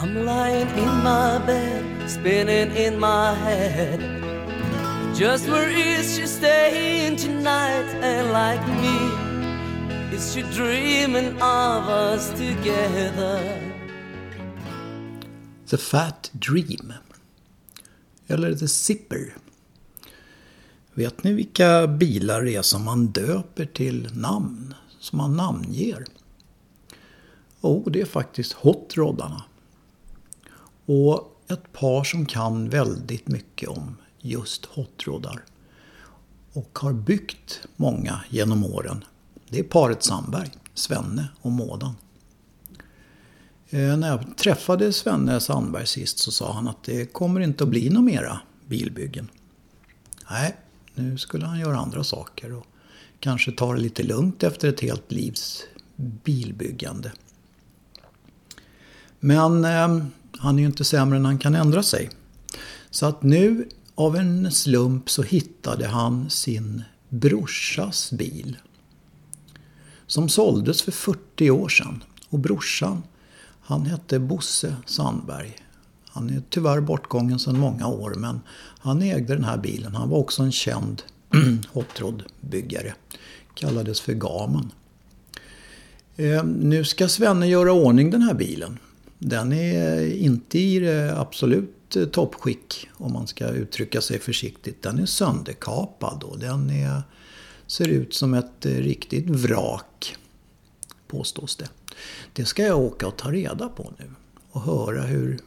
I'm lying in my bed, spinning in my head. Just where is she staying tonight? And like me, is she dreaming of us together? The Fat Dream. Eller The Zipper. Vet ni vilka bilar det är som man döper till namn? Som man namnger? Jo, oh, det är faktiskt Hot Roddarna. Och ett par som kan väldigt mycket om just hotroddar Och har byggt många genom åren. Det är paret Sandberg, Svenne och Mådan. Eh, när jag träffade Svenne Sandberg sist så sa han att det kommer inte att bli några mera bilbyggen. Nej, nu skulle han göra andra saker och kanske ta det lite lugnt efter ett helt livs bilbyggande. Men ehm, han är ju inte sämre än han kan ändra sig. Så att nu av en slump så hittade han sin brorsas bil. Som såldes för 40 år sedan. Och brorsan, han hette Bosse Sandberg. Han är tyvärr bortgången sedan många år men han ägde den här bilen. Han var också en känd hotrodbyggare. Kallades för Gamen. Eh, nu ska Svenne göra ordning den här bilen. Den är inte i absolut eh, toppskick om man ska uttrycka sig försiktigt. Den är sönderkapad och den är, ser ut som ett eh, riktigt vrak. Påstås det. Det ska jag åka och ta reda på nu. Och höra hur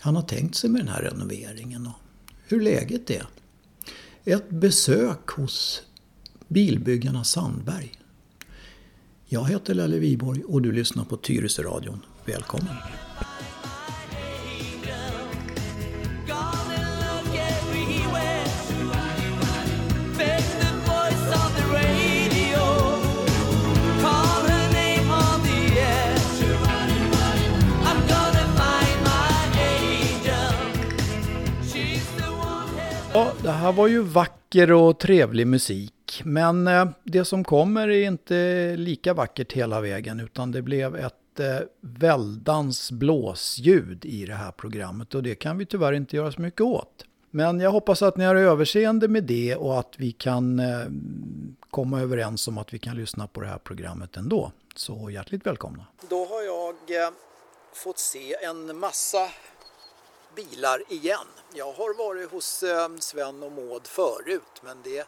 han har tänkt sig med den här renoveringen och hur läget är. Ett besök hos bilbyggarna Sandberg. Jag heter Lelle Viborg och du lyssnar på Tyresö-radion. Välkommen! Ja, det här var ju vacker och trevlig musik. Men eh, det som kommer är inte lika vackert hela vägen utan det blev ett eh, väldans blåsljud i det här programmet och det kan vi tyvärr inte göra så mycket åt. Men jag hoppas att ni har överseende med det och att vi kan eh, komma överens om att vi kan lyssna på det här programmet ändå. Så hjärtligt välkomna. Då har jag eh, fått se en massa bilar igen. Jag har varit hos eh, Sven och Maud förut men det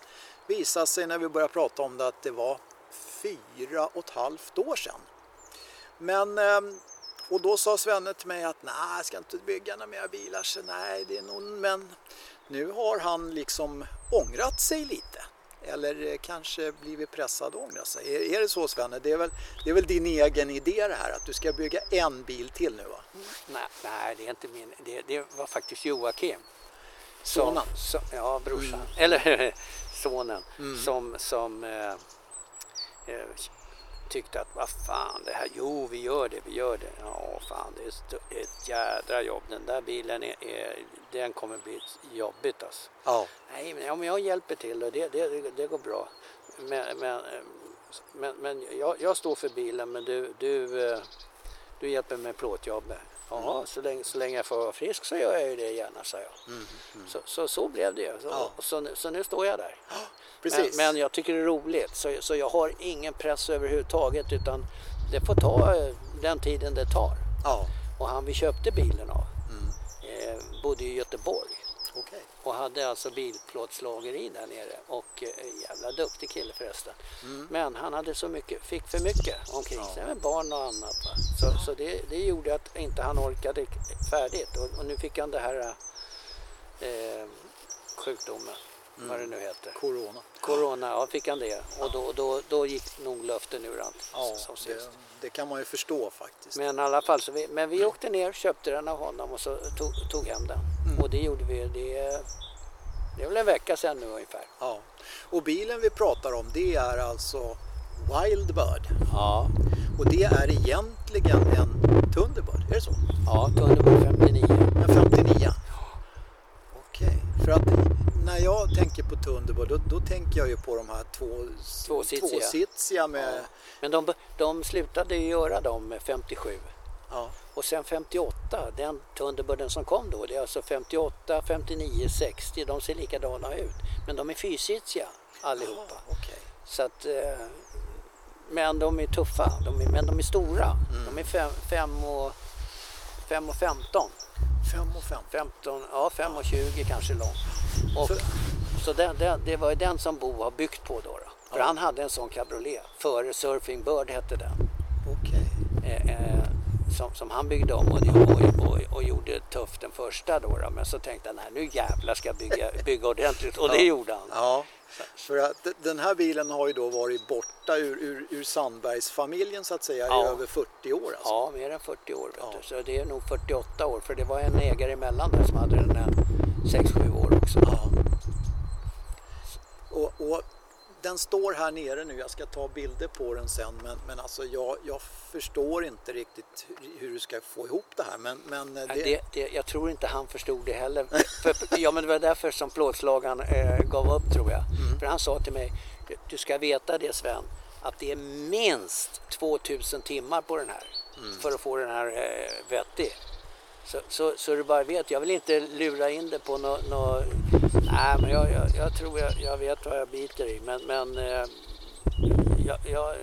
visade sig när vi började prata om det att det var fyra och ett halvt år sedan. Men, eh, och då sa Svenne till mig att nej, jag ska inte bygga några mer bilar. Så nej, det är nog, men nu har han liksom ångrat sig lite. Eller eh, kanske blivit pressad att ångra sig. Är, är det så Svenne? Det är, väl, det är väl din egen idé det här att du ska bygga en bil till nu va? Nej, nej det är inte min. Det, det var faktiskt Joakim. Sonen? Som, ja, brorsan. Mm. Eller sonen. Mm. Som, som eh, eh, tyckte att vad fan det här, jo vi gör det, vi gör det. Ja fan det är ett jädra jobb. Den där bilen är, är den kommer bli jobbigt alltså. Ja. Nej men om jag hjälper till och det, det, det går bra. Men, men, men, men jag, jag, står för bilen men du, du, eh, du hjälper med plåtjobbet. Ja, mm. så, länge, så länge jag får vara frisk så gör jag ju det gärna, sa jag. Mm. Mm. Så, så, så, blev det ju. Så, ja. så, så, nu står jag där. Precis. Men, men, jag tycker det är roligt, så, så jag har ingen press överhuvudtaget utan det får ta eh, den tiden det tar. Ja. Och han vi köpte bilen av mm. eh, bodde i Göteborg. Och hade alltså bilplåtslageri där nere och eh, jävla duktig kille förresten. Mm. Men han hade så mycket, fick för mycket omkring sig med barn och annat. Va? Så, så det, det gjorde att inte han orkade färdigt och, och nu fick han det här eh, sjukdomen mm. vad det nu heter. Corona. Corona, ja fick han det. Och då, då, då gick nog luften ur han. Ja, det, det, kan man ju förstå faktiskt. Men i alla fall, så vi, men vi åkte ner, köpte den av honom och så tog, tog hem den. Mm. Och det gjorde vi, det, det är väl en vecka sedan nu ungefär. Ja. Och bilen vi pratar om det är alltså Wildbird. Ja. Och det är egentligen en Thunderbird, är det så? Ja, Thunderbird 59. En 59? Okej, okay. för att när jag tänker på Thunderbird då, då, tänker jag ju på de här två, tvåsitsiga. tvåsitsiga med... Ja. Men de, de slutade ju göra dem 57. Ja. Och sen 58, den Thunderbirden som kom då, det är alltså 58, 59, 60, de ser likadana ut. Men de är fysitsiga allihopa. Jaha, okej. Så att, eh, men de är tuffa, de är, men de är stora. De är 5 och, fem och 15. 5 och 5. 15, ja 5 och 20 kanske lång. Och, Så- så den, den, det var ju den som Bo har byggt på då. då. För Ja. han hade en sån cabriolet, före Surfing Bird hette den. Okej. Eh, eh, som, som han byggde om och, och, och, och gjorde tufft den första då, då. Men så tänkte han, nej nu jävlar ska jag bygga, bygga ordentligt. Och det Ja. gjorde han. Ja, för att den här bilen har ju då varit borta ur, ur, ur Sandbergsfamiljen så att säga Ja. i över 40 år. Alltså. Ja, mer än 40 år. Ja. Så det är nog 48 år. För det var en ägare emellan där som hade den här 6-7 år också. Ja. Och, och den står här nere nu, jag ska ta bilder på den sen men, men alltså jag, jag förstår inte riktigt hur, du ska få ihop det här. Men, men eh, det, Det, det, jag tror inte han förstod det heller. För, ja, men det var därför som plåtslagaren eh, gav upp tror jag. Mm. För han sa till mig, du ska veta det Sven, att det är minst 2000 timmar på den här Mm. för att få den här eh, vettig. Så, så, så du bara vet, jag vill inte lura in det på något... Nå, nej, men jag, jag, jag tror jag, jag vet vad jag biter i. Men, men eh,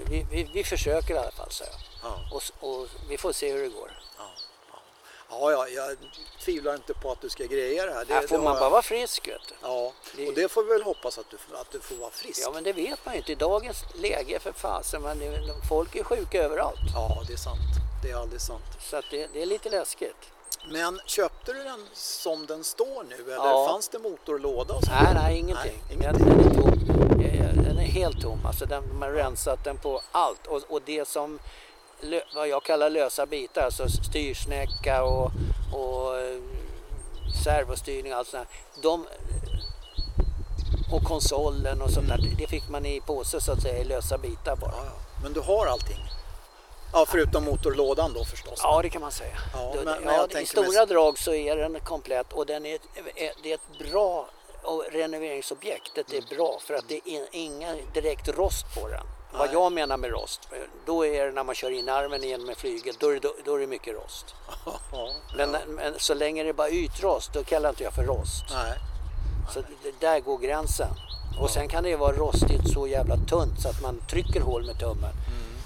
vi, vi, vi försöker i alla fall, så jag. ja, Och, och vi får se hur det går. ja, ja. ja, ja, jag tvivlar inte på att du ska greja det här. Det, här får det man bara jag- vara frisk, vet du. Ja, och det får vi väl hoppas att du, att du får vara frisk. Ja men det vet man ju inte. I dagens läge för fasen, det, folk är sjuka överallt. Ja, det är sant. Det är alldeles sant. Så det, det är lite läskigt. Men köpte du den som den står nu eller Ja. fanns det motorlåda och så? Nej, nej ingenting. Nej, ingenting. den är tom. Eh, Den är helt tom. Alltså den, de har rensat den på allt. Och, och det som vad jag kallar lösa bitar, alltså styrsnäcka och, och eh, servostyrning och allt sånt där. De, och konsolen och sånt där. Det fick man i påse så att säga i lösa bitar bara. Ja. Men du har allting? Ja, förutom motorlådan då förstås. Ja, det kan man säga. Ja, men- men ja, jag I stora med- drag så är den komplett och den är, det är ett bra renoveringsobjektet är bra för att det är inga direkt rost på den. Vad Nej. jag menar med rost, då är det när man kör in armen igen med flyget, då är det, då är det mycket rost. Ja, Men, men så länge det är bara ytrost, då kallar inte jag för rost. Nej. Så det, där går gränsen. Och sen kan det ju vara rostigt så jävla tunt så att man trycker hål med tummen.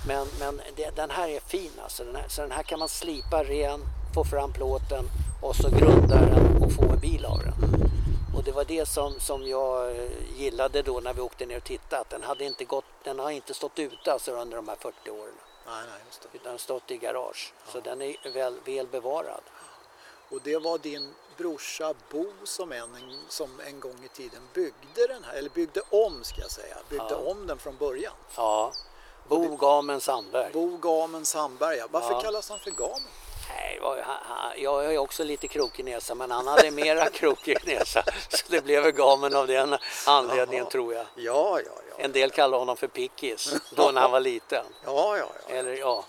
Men, men det, den här är fin alltså. Den här, så den här kan man slipa ren, få fram plåten och så grunda den och få en bil av den. Och det var det som, som jag eh, gillade då när vi åkte ner och tittade. Att den, hade inte gått, den har inte stått ute alltså under de här 40 åren. Nej, nej, just det. Utan stått i garage. Så den är väl, väl bevarad. Och det var din brorsa Bo som en, som en gång i tiden byggde den här, eller byggde om ska jag säga, byggde Ja. om den från början. Ja. Bo Gamen Sandberg. Bo Gamen Sandberga. Varför Ja. kallas han för Gamen? Nej, jag ju också lite krokig näsa men han hade mera krokig näsa. Så det blev gamen av den anledningen Jaha. tror jag. Ja, ja, ja. En del kallade honom för Pickis då när han var liten. Ja, ja, ja. Eller ja.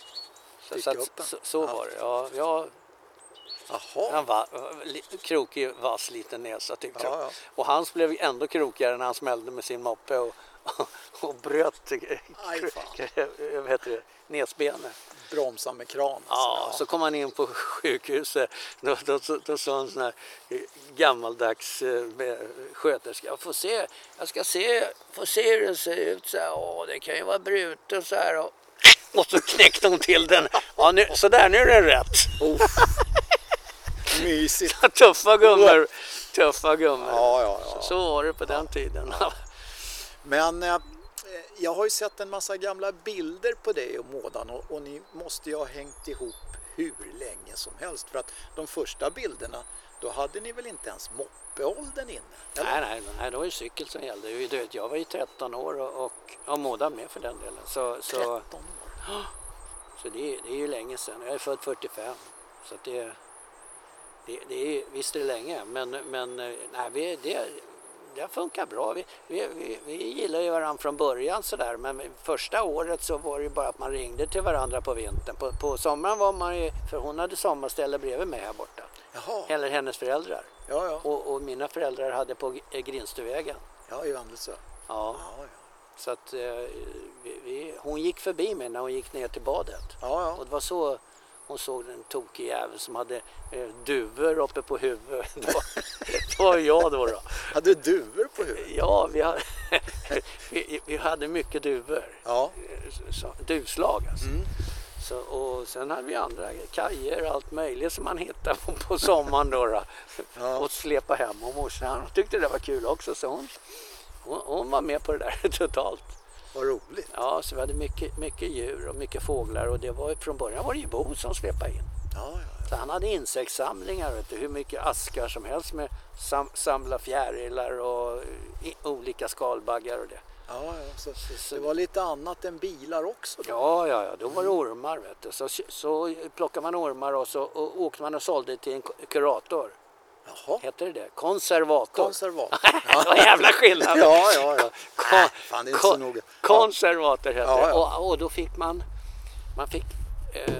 Så, så, att, så, så var det. Ja, ja, Jaha. han var krokig, vass liten näsa tyckte Ja, ja. Och hans blev ändå krokigare när han smällde med sin moppe och, och bröt vad heter det, näsbenet. Bromsa med kran. Ja, så kom han in på sjukhuset. Då, då, då, då sa en sån här eh, gammaldags eh, sköterska, jag får se, jag ska se, få se hur det ser ut. Så här, Åh, det kan ju vara brutet så här. Och, och så knäckte hon till den. Ja, nu, så där, nu är den rätt. Oh. Mysigt. Tuffa gummor. Tuffa gummor. Ja, ja, ja. Så var det på den tiden. Men eh, jag har ju sett en massa gamla bilder på dig och Mådan och, och ni måste ju ha hängt ihop hur länge som helst. För att de första bilderna, då hade ni väl inte ens moppeåldern inne? eller? Nej, nej, nej, det var ju cykel som gällde. Jag var ju 13 år och, och, och Moda med för den delen. Så, så, 13 år. Så det, är- det är ju länge sedan. Jag är född 45. Så det, det, det är, visst är det länge, men, men eh, nej, vi, det, det funkar bra. Vi, vi, vi, vi gillar ju varandra från början sådär, men första året så var det ju bara att man ringde till varandra på vintern. På, på sommaren var man ju, för hon hade sommarställe bredvid mig här borta. Jaha, Eller hennes föräldrar. ja, ja. Och, och mina föräldrar hade på G- Grinstuvägen. Ja, i Vandelsö. Ja, Ja, så att eh, vi, hon gick förbi mig när hon gick ner till badet. Ja, Och ja. det var så hon såg den tokig jävel som hade eh, duvor uppe på huvudet. Det var, det var jag då. då. Hade duvor på huvudet? Ja, vi hade, vi, vi hade mycket duvor. Ja. Så, duvslag alltså. Mm. Så, och sen hade vi andra kajer och allt möjligt som man hittade på, på sommaren då, då. Ja. och släpa hem. Och morsan tyckte det var kul också så hon, hon, hon var med på det där totalt. Vad roligt. Ja, så vi hade mycket, mycket djur och mycket fåglar och det var, från början var det ju Bo som släpade in. Ja, ja. Så han hade insektssamlingar, vet du, hur mycket askar som helst med sam, samla fjärilar och i, olika skalbaggar och det. ja, ja. Så, så- det var lite annat än bilar också då? Ja, ja, ja, då var det ormar vet du. Så, så plockade man ormar och så och åkte man och sålde till en kurator. Jaha. Heter det det? Konservator. Konservator. det var jävla skillnad. Ja, ja, ja. Kon- Äh, fan, det är inte så noga. Konservator hette Ja, det. Och, och då fick man, man fick eh,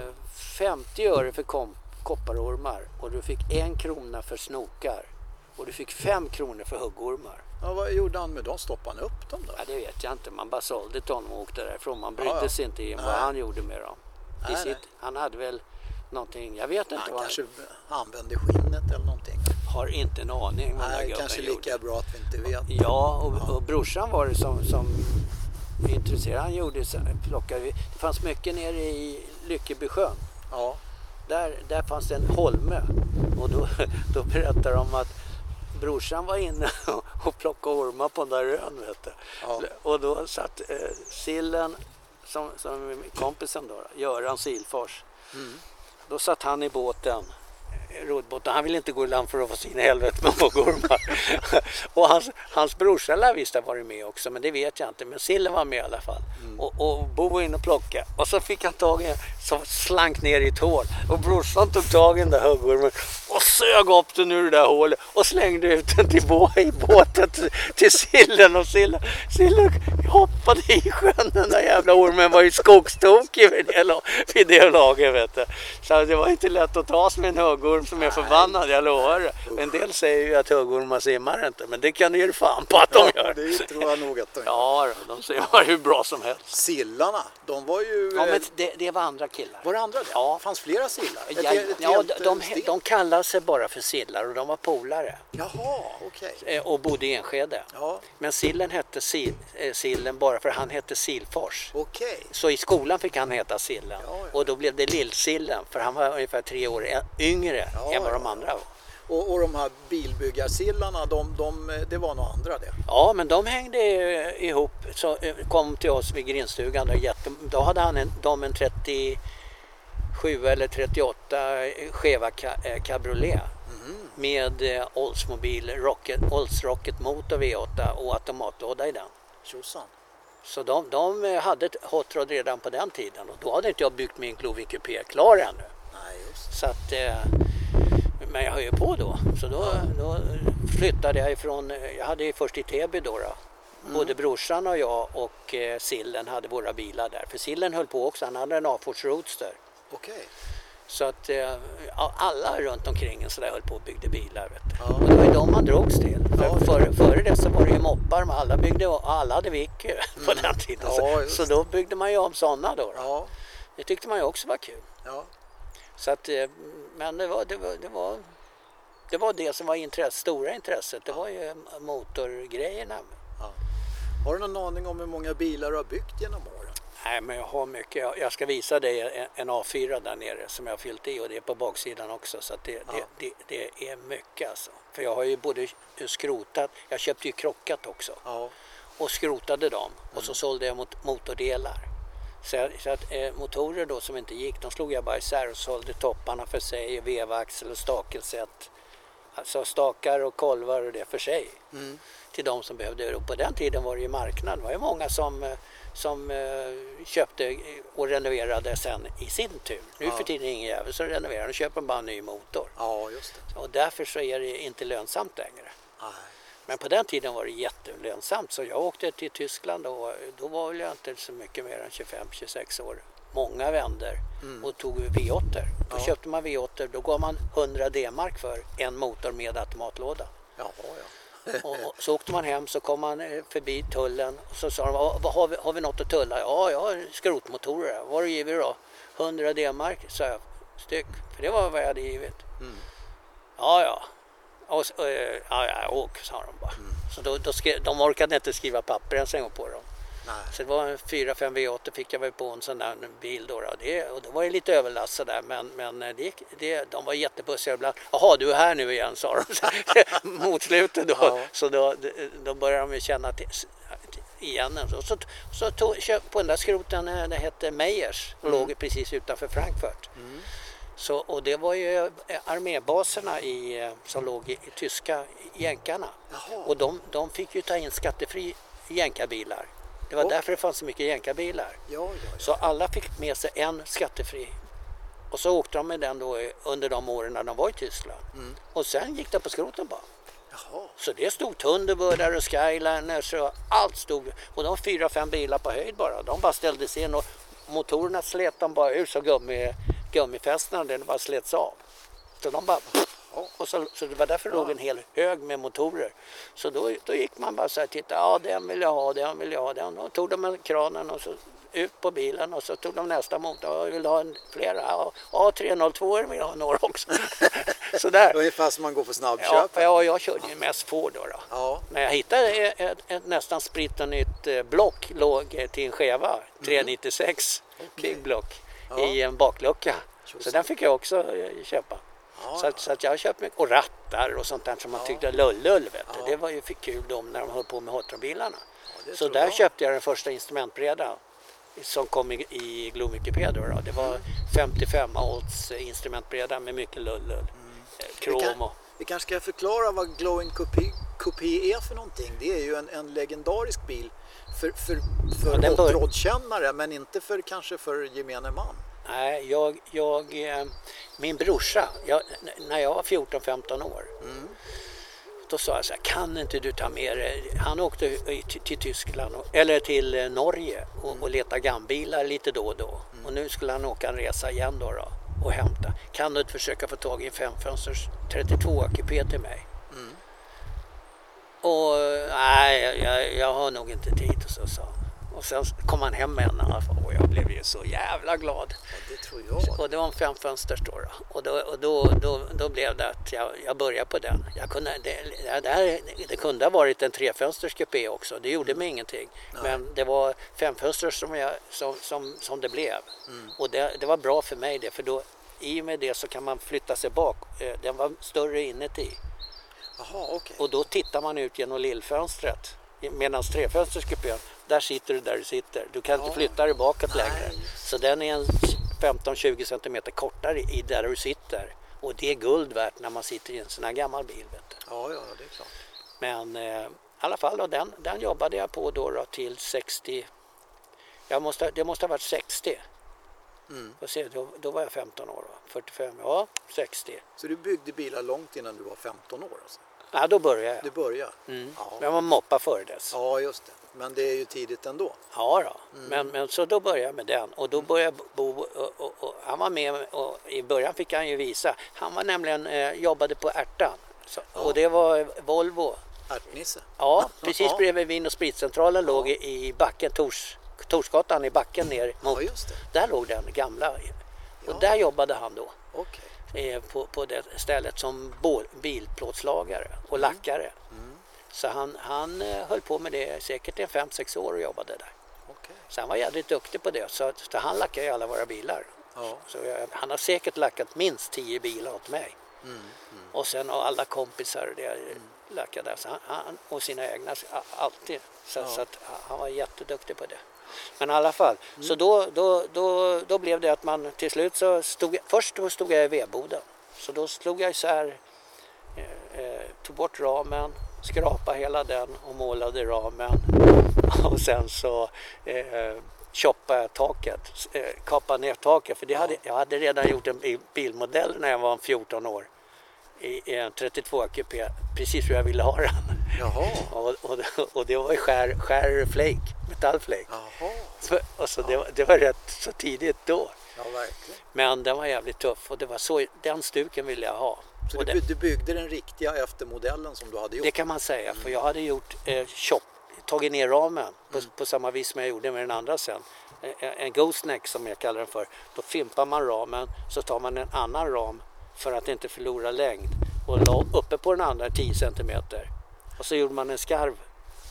50 öre för kom, kopparormar och du fick en krona för snokar. Och du fick fem kronor för huggormar. Ja, vad gjorde han med dem? Stoppade han upp dem då? Ja, det vet jag inte. Man bara sålde till honom och åkte därifrån. Man brydde Ja, ja. sig inte om vad han gjorde med dem. Nej, sitt, han hade väl någonting, jag vet inte Han vad kanske använde skinnet eller någonting. Har inte en aning vad Nej, gubben kanske gjorde. lika bra att vi inte vet. Ja, och, och brorsan var det som, som intresserad. Han gjorde, plockade, vi- det fanns mycket nere i Lyckebysjön. Ja, Där, där fanns det en holme och då, då berättar de att brorsan var inne och plockade ormar på den där ön. Vet du. Ja. Och då satt eh, sillen, som, som kompisen då, Göran Silfors, Mm. då satt han i båten roddbåten. Han ville inte gå i land för att få sin helvete med huggormar. och hans, hans brorsa lär visst ha varit med också, men det vet jag inte. Men sillen var med i alla fall. Och, och Bo var inne och plockade. Och så fick han tag i en som slank ner i ett hål. Och brorsan tog tag i den där huggormen och sög upp den ur det där hålet och slängde ut den till bå, i båten till, till sillen. Och sillen, sillen hoppade i sjön. Den där jävla ormen var ju skogstokig vid det, vid det laget. Vet du. Så det var inte lätt att ta sig med en huggorm som är förbannad, jag lovar det. En del säger ju att huggormar simmar inte, men det kan du ge fan på att de gör. det tror jag nog att de gör. Ja, de simmar hur bra som helst. Sillarna, de var ju... Ja, eh, men det, det var andra killar. Var det andra det? Ja. fanns flera sillar? Ett, Ja, ett ja, helt, de, eh, de, de kallar sig bara för sillar och de var polare Jaha, okej. eh, och bodde i Enskede. Ja, Men sillen hette sil, eh, sillen bara för han hette Silfors. okej. Så i skolan fick han heta Sillen Ja, ja. och då blev det Lillsillen för han var ungefär tre år yngre Ja, än vad de andra var. Och, och de här bilbyggarsillarna, de, de, det var några andra det? Ja, men de hängde ihop, så eh, kom till oss vid grindstugan. Då, jätte, då hade han en, de en 37 eller 38 skeva eh, cabriolet med eh, Oldsmobil Rocket, Olds Rocket motor V8 och automatlåda i den. Tjosan. Så de, de hade ett hot rod redan på den tiden och då hade inte jag byggt min Clovin Coupé klar ännu. Nej, just Så att, eh, men jag höll ju på då. Så då, då flyttade jag ifrån, jag hade ju först i Täby då. då. Både brorsan och jag och eh, Sillen hade våra bilar där. För Sillen höll på också, han hade en A-Fords Roadster. Okej. Så att eh, alla runt omkring en sådär höll på och byggde bilar. Vet. Ja. Och det var ju de man drogs till. För, Ja. före, före det så var det ju moppar, men alla, byggde, alla hade Vic på den tiden. Mm. Ja, så, så då byggde man ju om sådana då. då. Ja, Det tyckte man ju också var kul. Ja. Så att, eh, men det var det, var, det, var, det var det som var intresse, stora intresset. Det var ju motorgrejerna. Har du någon aning om hur många bilar du har byggt genom åren? Nej, men jag har mycket. Jag- ska visa dig en- en A4 där nere som jag har fyllt i och det är på baksidan också. Så det, Ja. det, det, det är mycket alltså. För jag har ju både skrotat, jag köpte ju krockat också Ja. och skrotade dem och Mm. så sålde jag mot, motordelar. Så, så att eh, motorer då som inte gick, de slog jag bara isär och sålde topparna för sig, vevaxel och stakelset. Alltså stakar och kolvar och det för sig. Mm. Till de som behövde. Och på den tiden var det ju marknad. Det var ju många som, eh, som eh, köpte och renoverade sen i sin tur. Nu Ja. för tiden är det ingen jävel som renoverar, de köper bara en ny motor. Ja, just det. Och därför så är det inte lönsamt längre. Nej. Men på den tiden var det jättelönsamt så jag åkte till Tyskland och då var väl jag inte så mycket mer än 25-26 år. Många vänner och tog V8. Då Mm. Ja. köpte man V8, då gav man 100 D-mark för en motor med automatlåda. Jaha, ja. Och, så åkte man hem så kom man eh, förbi tullen och så sa de, "Vad- vad har, vi, har vi något att tulla? Ja, jag har skrotmotorer. Vad giver du då? 100 D-mark, sa jag. styck. För det var vad jag hade givit. Ja, ja. Och, så- eh, ja, ja, åk, sa de bara. Så då, då skrev, de orkade inte skriva papper ens en gång på dem. Nej. Så det var en 4-5 V8 fick jag väl på en sån där bil då. då. Det, och det var ju lite överlast sådär men, men eh, det, det, de var jättebussiga ibland. Jaha, du är här nu igen sa de mot slutet då. Ja. Så då, då började de ju känna till, igen en. Så, så, så tog, på den där skroten, eh, det hette Meijers och låg precis utanför Frankfurt. Så, och det var ju eh, armébaserna i, eh, som låg i, i tyska jänkarna. Jaha. Och de, de fick ju ta in skattefri jänkarbilar. Det var Och- därför det fanns så mycket jänkarbilar. Ja, ja, ja. Så alla fick med sig en skattefri. Och så åkte de med den då under de åren när de var i Tyskland. Mm. Och sen gick det på skroten bara. Jaha. Så det stod Thunderbirdar och Skyliners och allt stod. Och de fyra, fem bilar på höjd bara. De bara ställdes in och motorerna slet de bara ur så gummi, gummifästena bara slets av. Så de bara... Och så, så det var därför det låg en hel hög med motorer. Så då, då gick man bara så här titta, ja den vill jag ha, den vill jag ha. Den. Och tog de en kranen och så ut på bilen och så tog de nästa motor. Ja, vill ha en, flera? Ja, ja 302 vill jag ha några också. så där. Ungefär som man går på Ja, snabbköp. för jag, jag körde ju mest Ford då. då. Ja. Men jag hittade ett, ett, ett nästan sprittanytt eh, block låg till en skeva, 396 Big Block. Ja. i en baklucka. Just Så den fick jag också eh, köpa. Ja, Så, att, så att jag har köpt mycket, och rattar och sånt där som man tyckte lullull vet du. Det var ju för kul då när de höll på med Hotron-bilarna. så där jag. köpte jag den första instrumentbrädan som kom i, i då, då. Det var 55 volts eh, instrumentbräda med mycket lullull. Eh, Vi, Krom och... vi kanske ska förklara vad Glowing Coupé, Coupé är för någonting. Det är ju en, en legendarisk bil för, för, för Ja, bör- men inte för, kanske för gemene man. Nej, jag, jag, eh, min brorsa, jag, när jag var 14-15 år, då sa jag så här, kan inte du ta med dig, han åkte till, Tyskland, eller till eh, Norge och, och leta gambilar lite då och då. Och nu skulle han åka en resa igen då, då och hämta. Kan du inte försöka få tag i en femfönsters 32 kupé till mig? Mm. Och nej, jag, jag har nog inte tid, så sa han. Och sen kom han hem med fall och jag blev ju så jävla glad. Ja, det tror jag. Och det var en femfönsters då. då. Och, då, och då, då, då blev det att jag, jag började på den. Jag kunde, det, det, här, det kunde ha varit en trefönsters kupé också, det gjorde mig ingenting. Men det var femfönsters som, jag, som, som, som det blev. Och det, det var bra för mig det, för då, i och med det så kan man flytta sig bak. Eh, Den var större inuti. Jaha, okej. Och då tittar man ut genom lillfönstret. Medan trefönsterskupén, där sitter du där du sitter. Du kan Ja. inte flytta dig bakåt Nej, längre. Så den är en 15-20 centimeter kortare i där du sitter. Och det är guld värt när man sitter i en sån här gammal bil. Vet du. Ja, ja, det är klart. Men eh, i alla fall, då, den, den jobbade jag på då, då till 60. Jag måste, det måste ha varit 60. Mm. Se, då, då var jag 15 år. Då. 45, ja 60. Så du byggde bilar långt innan du var 15 år alltså? Ja, då började jag. Du började? Mm. Ja. Jag var moppa före dess. ja, just det. Men det är ju tidigt ändå. Ja, då. Men, men så då började jag med den och då började jag bo och, och, och han var med och i början fick han ju visa. Han var nämligen, eh, jobbade på Ärtan så, och det var Volvo. Ärtnisse? Ja, precis Ja. bredvid Vin och spritcentralen låg i, backen, Tors, Torsgatan i backen ner mot. Ja, just det. Där låg den gamla. Och Ja. där jobbade han då Okej. eh, på, på det stället som bo- bilplåtslagare och lackare. Så han, han eh, höll på med det säkert i 5-6 år och jobbade där. okej. Så han var jävligt duktig på det. Så, så han lackade ju alla våra bilar. Ja. Så jag, han har säkert lackat minst 10 bilar åt mig. Mm, Och sen har alla kompisar det lackade. Så han, han, och sina egna alltid. Så, Ja. så att han var jätteduktig på det. Men i alla fall, Mm. så då, då, då, då blev det att man till slut så stod jag, först då stod jag i vedboden. Så då slog jag isär, eh, eh, tog bort ramen, skrapade hela den och målade ramen. Och sen så eh, choppade jag taket, eh, kapade ner taket. För det hade, jag hade redan gjort en bil- bilmodell när jag var 14 år. I, en 32 kupé, precis hur jag ville ha den. Jaha. Och, och, och det var skär, skär flake, metallflake. Så, och så det, var, det var rätt så tidigt då. Ja, verkligen. Men den var jävligt tuff och det var så, den stuken ville jag ha. Så du, du byggde den riktiga eftermodellen som du hade gjort? det kan man säga, för jag hade gjort eh, chop, tagit ner ramen på, Mm. på samma vis som jag gjorde med den andra sen. eh, en gooseneck som jag kallar den för. Då fimpar man ramen så tar man en annan ram för att inte förlora längd och la uppe på den andra 10 centimeter. Och så gjorde man en skarv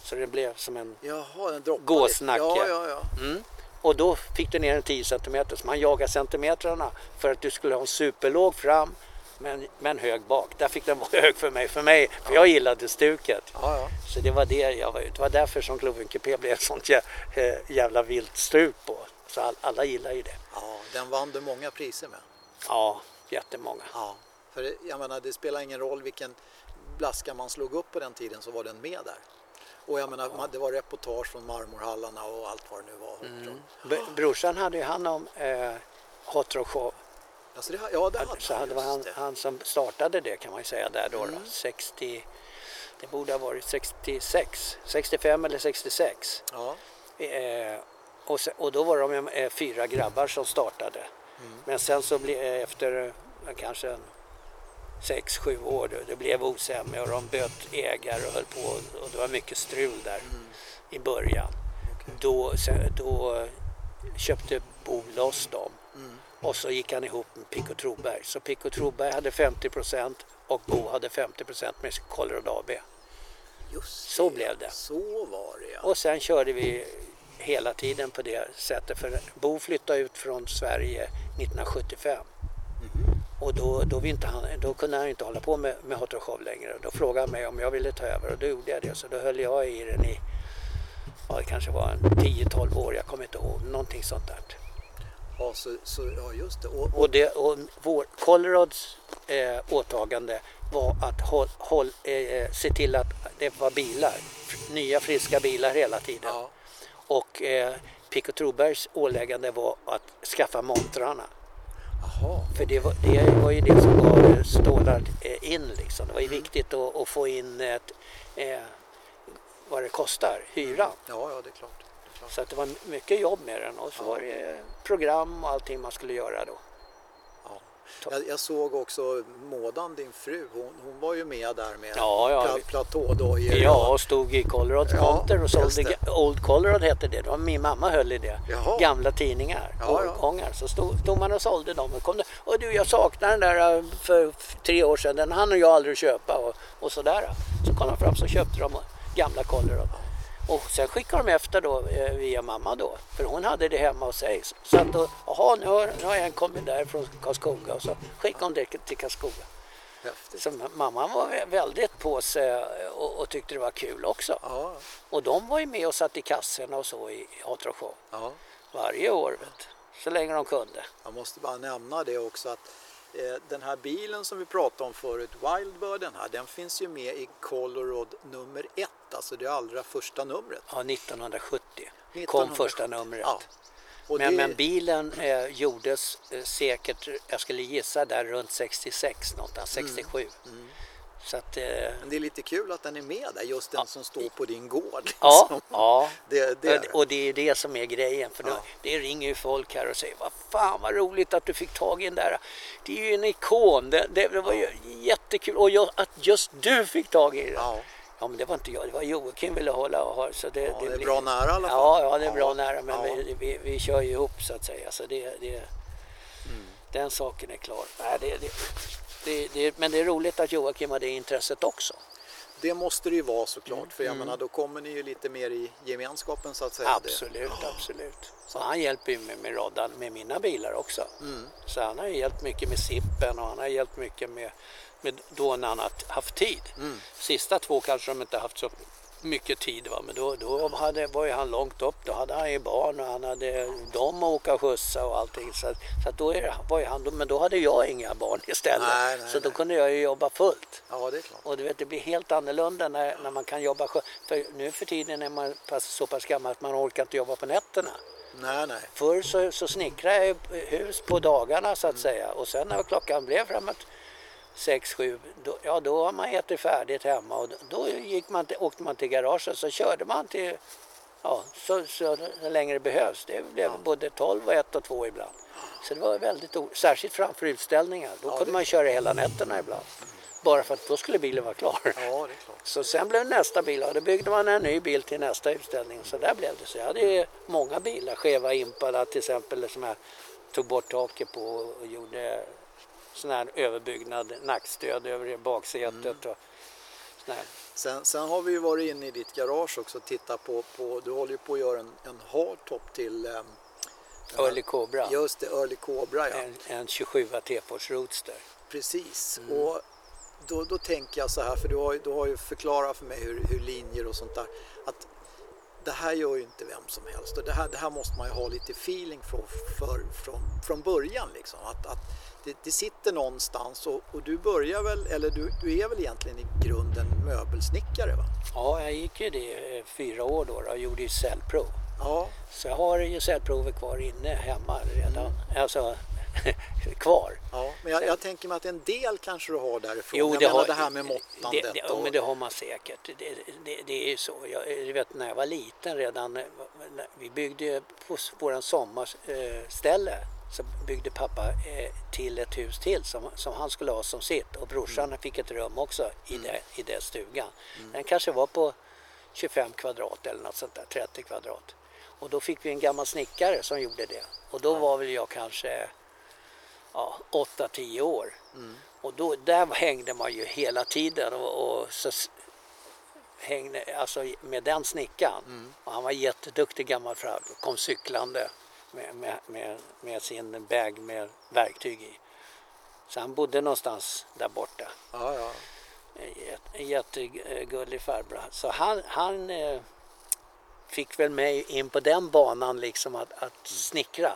så det blev som en Jaha. Gåsnacke. Ja, ja, ja. Mm. Och då fick du ner en 10 cm. Så man jagade centimetrarna för att du skulle ha en superlåg fram men, men hög bak. Där fick den vara hög för mig, för mig, för jag gillade stuket. ja, ja. Så det var det jag. Det var därför som Gloven Coupé blev ett sånt jä, eh, jävla vilt stuk på. Så all, alla gillar ju det. ja. Den vann du många priser med. Ja, jättemånga. Ja. För jag menar, det spelar ingen roll vilken blaska man slog upp på den tiden så var den med där. Och jag menar, man- det var reportage från marmorhallarna och allt vad det nu var. Mm. Brorsan hade ju hand om eh, Hot Rock Show. Alltså det, ja, det hade Så han, det var han, som startade det kan man ju säga där då. Mm. 60, det borde ha varit 66, 65 eller 66. Ja, Eh, och, se, och då var de eh, fyra grabbar som startade. Mm. Men sen så blev eh, efter eh, kanske en sex, sju år, då, det blev osämja och de bytte ägare och höll på och det var mycket strul där Mm. i början. Då, sen, då köpte Bo loss dem. Och så gick han ihop med Pico Troberg. Så Pico Troberg hade 50% och Bo hade 50% med Colorado AB. just Så blev det. Så var det ja. Och sen körde vi hela tiden på det sättet. För Bo flyttade ut från Sverige 1975. Mhm. Och då, då, inte han, då kunde han inte hålla på med, med Hot Show längre. Då frågade han mig om jag ville ta över och då gjorde jag det. Så då höll jag i den i, ja det kanske var en 10-12 år, jag kommer inte ihåg, någonting sånt där. Ja, så, så, ja just det. Och, och, Och, det, och vår, Colorads eh, åtagande var att håll, håll, eh, se till att det var bilar, nya friska bilar hela tiden. ja, Och eh, Pico Trobergs åläggande var att skaffa montrarna. Jaha, För det var, det var ju det som gav stålar eh, in liksom. Det var ju viktigt att, att få in ett, eh, vad det kostar, hyran. ja, ja det är klart. Så att det var mycket jobb med den och så var det program och allting man skulle göra då. Ja. Jag, jag såg också Mådan, din fru, hon, hon var ju med där med Ja, ja. pla, platådojor. Ja, och stod i Colorads Ja, monter och sålde. Old Colorado hette det, det var min mamma höll i det. Jaha. Gamla tidningar, Ja, ja. årgångar. Så stod, stod man och sålde dem. Och, kom det, och du, jag saknar den där äh, för tre år sedan, den hann jag aldrig köpa och, och sådär. Så kom de fram så köpte de gamla Colorado. Och sen skickade de efter då eh, via mamma då, för hon hade det hemma hos sig. Så att då, jaha nu har, nu har en kommit där från Karlskoga och så skickade hon det till Karlskoga. Häftigt. Så mamman var vä- väldigt på sig och, och tyckte det var kul också. Ja, Och de var ju med och satt i kassorna och så i Show ja. varje år. Vet. du. Så länge de kunde. Jag måste bara nämna det också att eh, den här bilen som vi pratade om förut, Wildbirden här, den finns ju med i Colorado nummer ett, alltså det allra första numret. Ja, 1970 kom 1970. första numret. Ja. Men, det, men bilen eh, gjordes eh, säkert, jag skulle gissa där runt 66 någonstans, 67. Mm. Så att, eh, men det är lite kul att den är med där, just den Ja. som står på din gård. ja, liksom. ja. Det, det det. Och det är det som är grejen. För Ja. det ringer ju folk här och säger vad fan vad roligt att du fick tag i den där. Det är ju en ikon. Det, det, det var ju jättekul. Och jag, att just du fick tag i den. Ja. Ja, men det var inte jag, det var Joakim ville hålla och ha. Så det, ja, det är blir- bra nära i alla fall. Ja, ja det är bra Ja. nära. Men Ja. vi, vi, vi kör ju ihop så att säga. Så det, det, Mm. Den saken är klar. Nej, det, det, det, det, men det är roligt att Joakim har det intresset också. Det måste det ju vara såklart, Mm. för jag menar då kommer ni ju lite mer i gemenskapen så att säga. Absolut, absolut. Så han hjälper ju mig med roddan med mina bilar också. Mm. Så han har ju hjälpt mycket med sippen och han har hjälpt mycket med, med då när han har haft tid. Mm. Sista två kanske de inte haft så mycket tid va? men då, då hade, var ju han långt upp. Då hade han ju barn och han hade dem att åka skjutsa och allting. Så, så att då är, var ju han, men då hade jag inga barn istället. Nej, nej, så då nej. kunde jag ju jobba fullt. Ja, det är klart. Och du vet, det blir helt annorlunda när, när man kan jobba. För nu för tiden är man så pass gammal att man orkar inte jobba på nätterna. Nej, nej. Förr så, så snickrade jag hus på dagarna så att säga. Och sen när klockan blev framåt sex, sju, då, ja då har man ätit färdigt hemma. Och då gick man till, åkte man till garaget så körde man till, ja så, så, så länge det behövs. Det blev både 12 och 1 och 2 ibland. Så det var väldigt särskilt framför utställningar. Då Ja, kunde det- man köra hela nätterna ibland. Bara för att då skulle bilen vara klar. Ja. Så sen blev nästa bil och då byggde man en ny bil till nästa utställning. Så där blev det. Så jag hade många bilar. Cheva Impala till exempel som jag tog bort taket på och gjorde sån här överbyggnad, nackstöd över baksätet och sån här. Sen, sen har vi ju varit inne i ditt garage också och tittat på, på du håller ju på att göra en, en hardtop till um, Early Cobra. Just det, Early Cobra ja. En, en 27 T-Force Roadster. Precis. Och då, då tänker jag så här, för du har, du har ju förklarat för mig hur, hur linjer och sånt där, att det här gör ju inte vem som helst och det här, det här måste man ju ha lite feeling för, för, från, från början liksom. Att, att det, det sitter någonstans och, och du börjar väl, eller du, du är väl egentligen i grunden möbelsnickare va? Ja, jag gick ju det eh, fyra år då och gjorde ju cellprov. Ja, Så jag har ju cellprovet kvar inne hemma redan. Alltså kvar. ja. men jag, jag tänker mig att en del kanske du har därifrån. Jo, det, har, det här med måttandet. Det, det, och, men det har man säkert. Det, det, det är ju så. Jag, vet, när jag var liten redan, eh, vi byggde på vår sommarställe så byggde pappa eh, till ett hus till som, som han skulle ha som sitt och brorsan Mm. fick ett rum också i, det, i den stugan. Den kanske var på 25 kvadrat eller något sånt där, 30 kvadrat. Och då fick vi en gammal snickare som gjorde det. Och då var väl jag kanske ja, 8-10 år. Och då, där hängde man ju hela tiden och, och så hängde, alltså med den snickaren. Och han var jätteduktig gammal farbror, kom cyklande med, med, med, med sin bag med verktyg i. Så han bodde någonstans där borta. ja, ja. En jättegullig farbror. Så han, han eh, fick väl mig in på den banan liksom att, att snickra.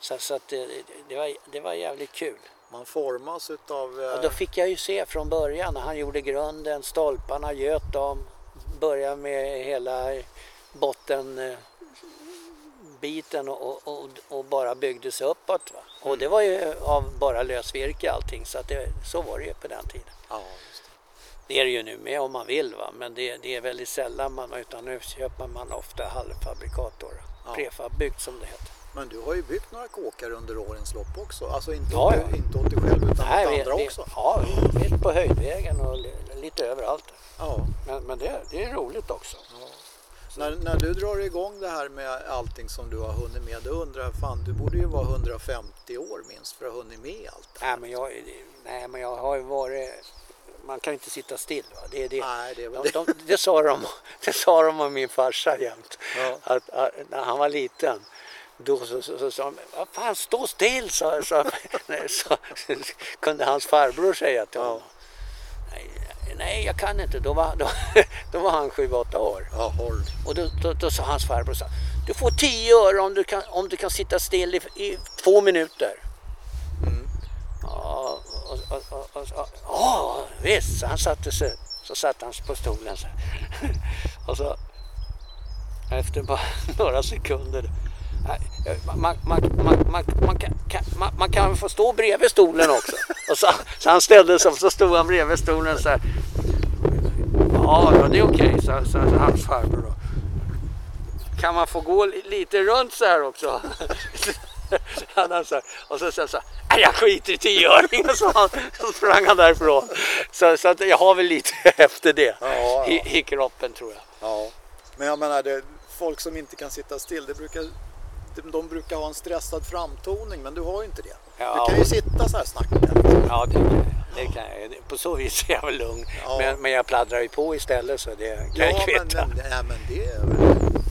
Så, så att det, det, var, det var jävligt kul. Man formas utav... eh, Och då fick jag ju se från början när han gjorde grunden, stolparna, göt dem, började med hela botten eh, biten och, och, och bara byggdes uppåt. Va? Och det var ju av bara lösvirke allting så att det, så var det ju på den tiden. ja, det. Det är det ju nu med om man vill va? men det, det är väldigt sällan man, utan nu köper man ofta halvfabrikat då. Ja. Prefabbyggt som det heter. Men du har ju byggt några kåkar under årens lopp också. Alltså inte, Ja, ja. inte åt dig själv utan Nej, åt andra vi- också. Ja, mitt på höjdvägen och li- lite överallt. Ja. Men, men det, det är roligt också. När, när du drar igång det här med allting som du har hunnit med, då undrar jag, fan du borde ju vara 150 år minst för att ha hunnit med allt. Nej men jag, nej, men jag har ju varit... Man kan ju inte sitta still. Va? Det, det, Nej, det de, de, det, sa de, det sa de om min farsa jämt. Ja. Att, att, när han var liten. Då så, så, så sa de, vad fan stå still så, så, så, kunde hans farbror säga till Ja. honom. Nej, nej jag kan inte. Då var, då, då var han 7-8 år. Ja. Och då, då, då sa hans farbror så du får 10 öre om du kan, om du kan sitta still i, i två minuter. Mm. Ja, och, och, och, och, och, ja, visst. Så han satte sig, så satt han på stolen så här. Och så efter bara några sekunder. Man, man, man, man, kan, få stå bredvid stolen också. Och så, så han ställde sig upp så stod han bredvid stolen så här. Ja, ja det är okej, sa sa hans farbror då. Kan man få gå li- lite runt så här också? Han så här, och så sa han så här, "Nej, jag skiter i tioöringen, han. Så sprang han därifrån. Så, så att jag har väl lite efter det Ja, ja. I, i kroppen tror jag. Ja. Men jag menar, det, folk som inte kan sitta still, det brukar, de, de brukar ha en stressad framtoning, men du har ju inte det. Ja. Du kan ju sitta så här snacka. Liksom. Ja, det kan jag. Det kan jag. På så vis är jag väl lugn. Ja. Men, men jag pladdrar ju på istället så det kan jag Ja, men, kvitta. men, nej, men det, är,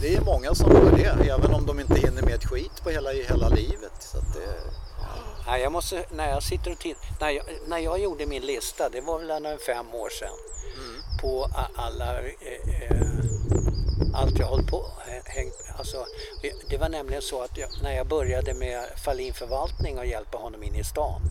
det är många som gör det, även om de inte hinner med ett skit på hela, hela livet. Så det, Nej, jag måste, när jag sitter och tittar, när jag, när jag gjorde min lista, det var väl fem år sedan, på a- alla, eh, eh, allt jag hållit på hä- hängt, alltså, det- var nämligen så att jag, när jag började med Fahlin förvaltning och hjälpa honom in i stan,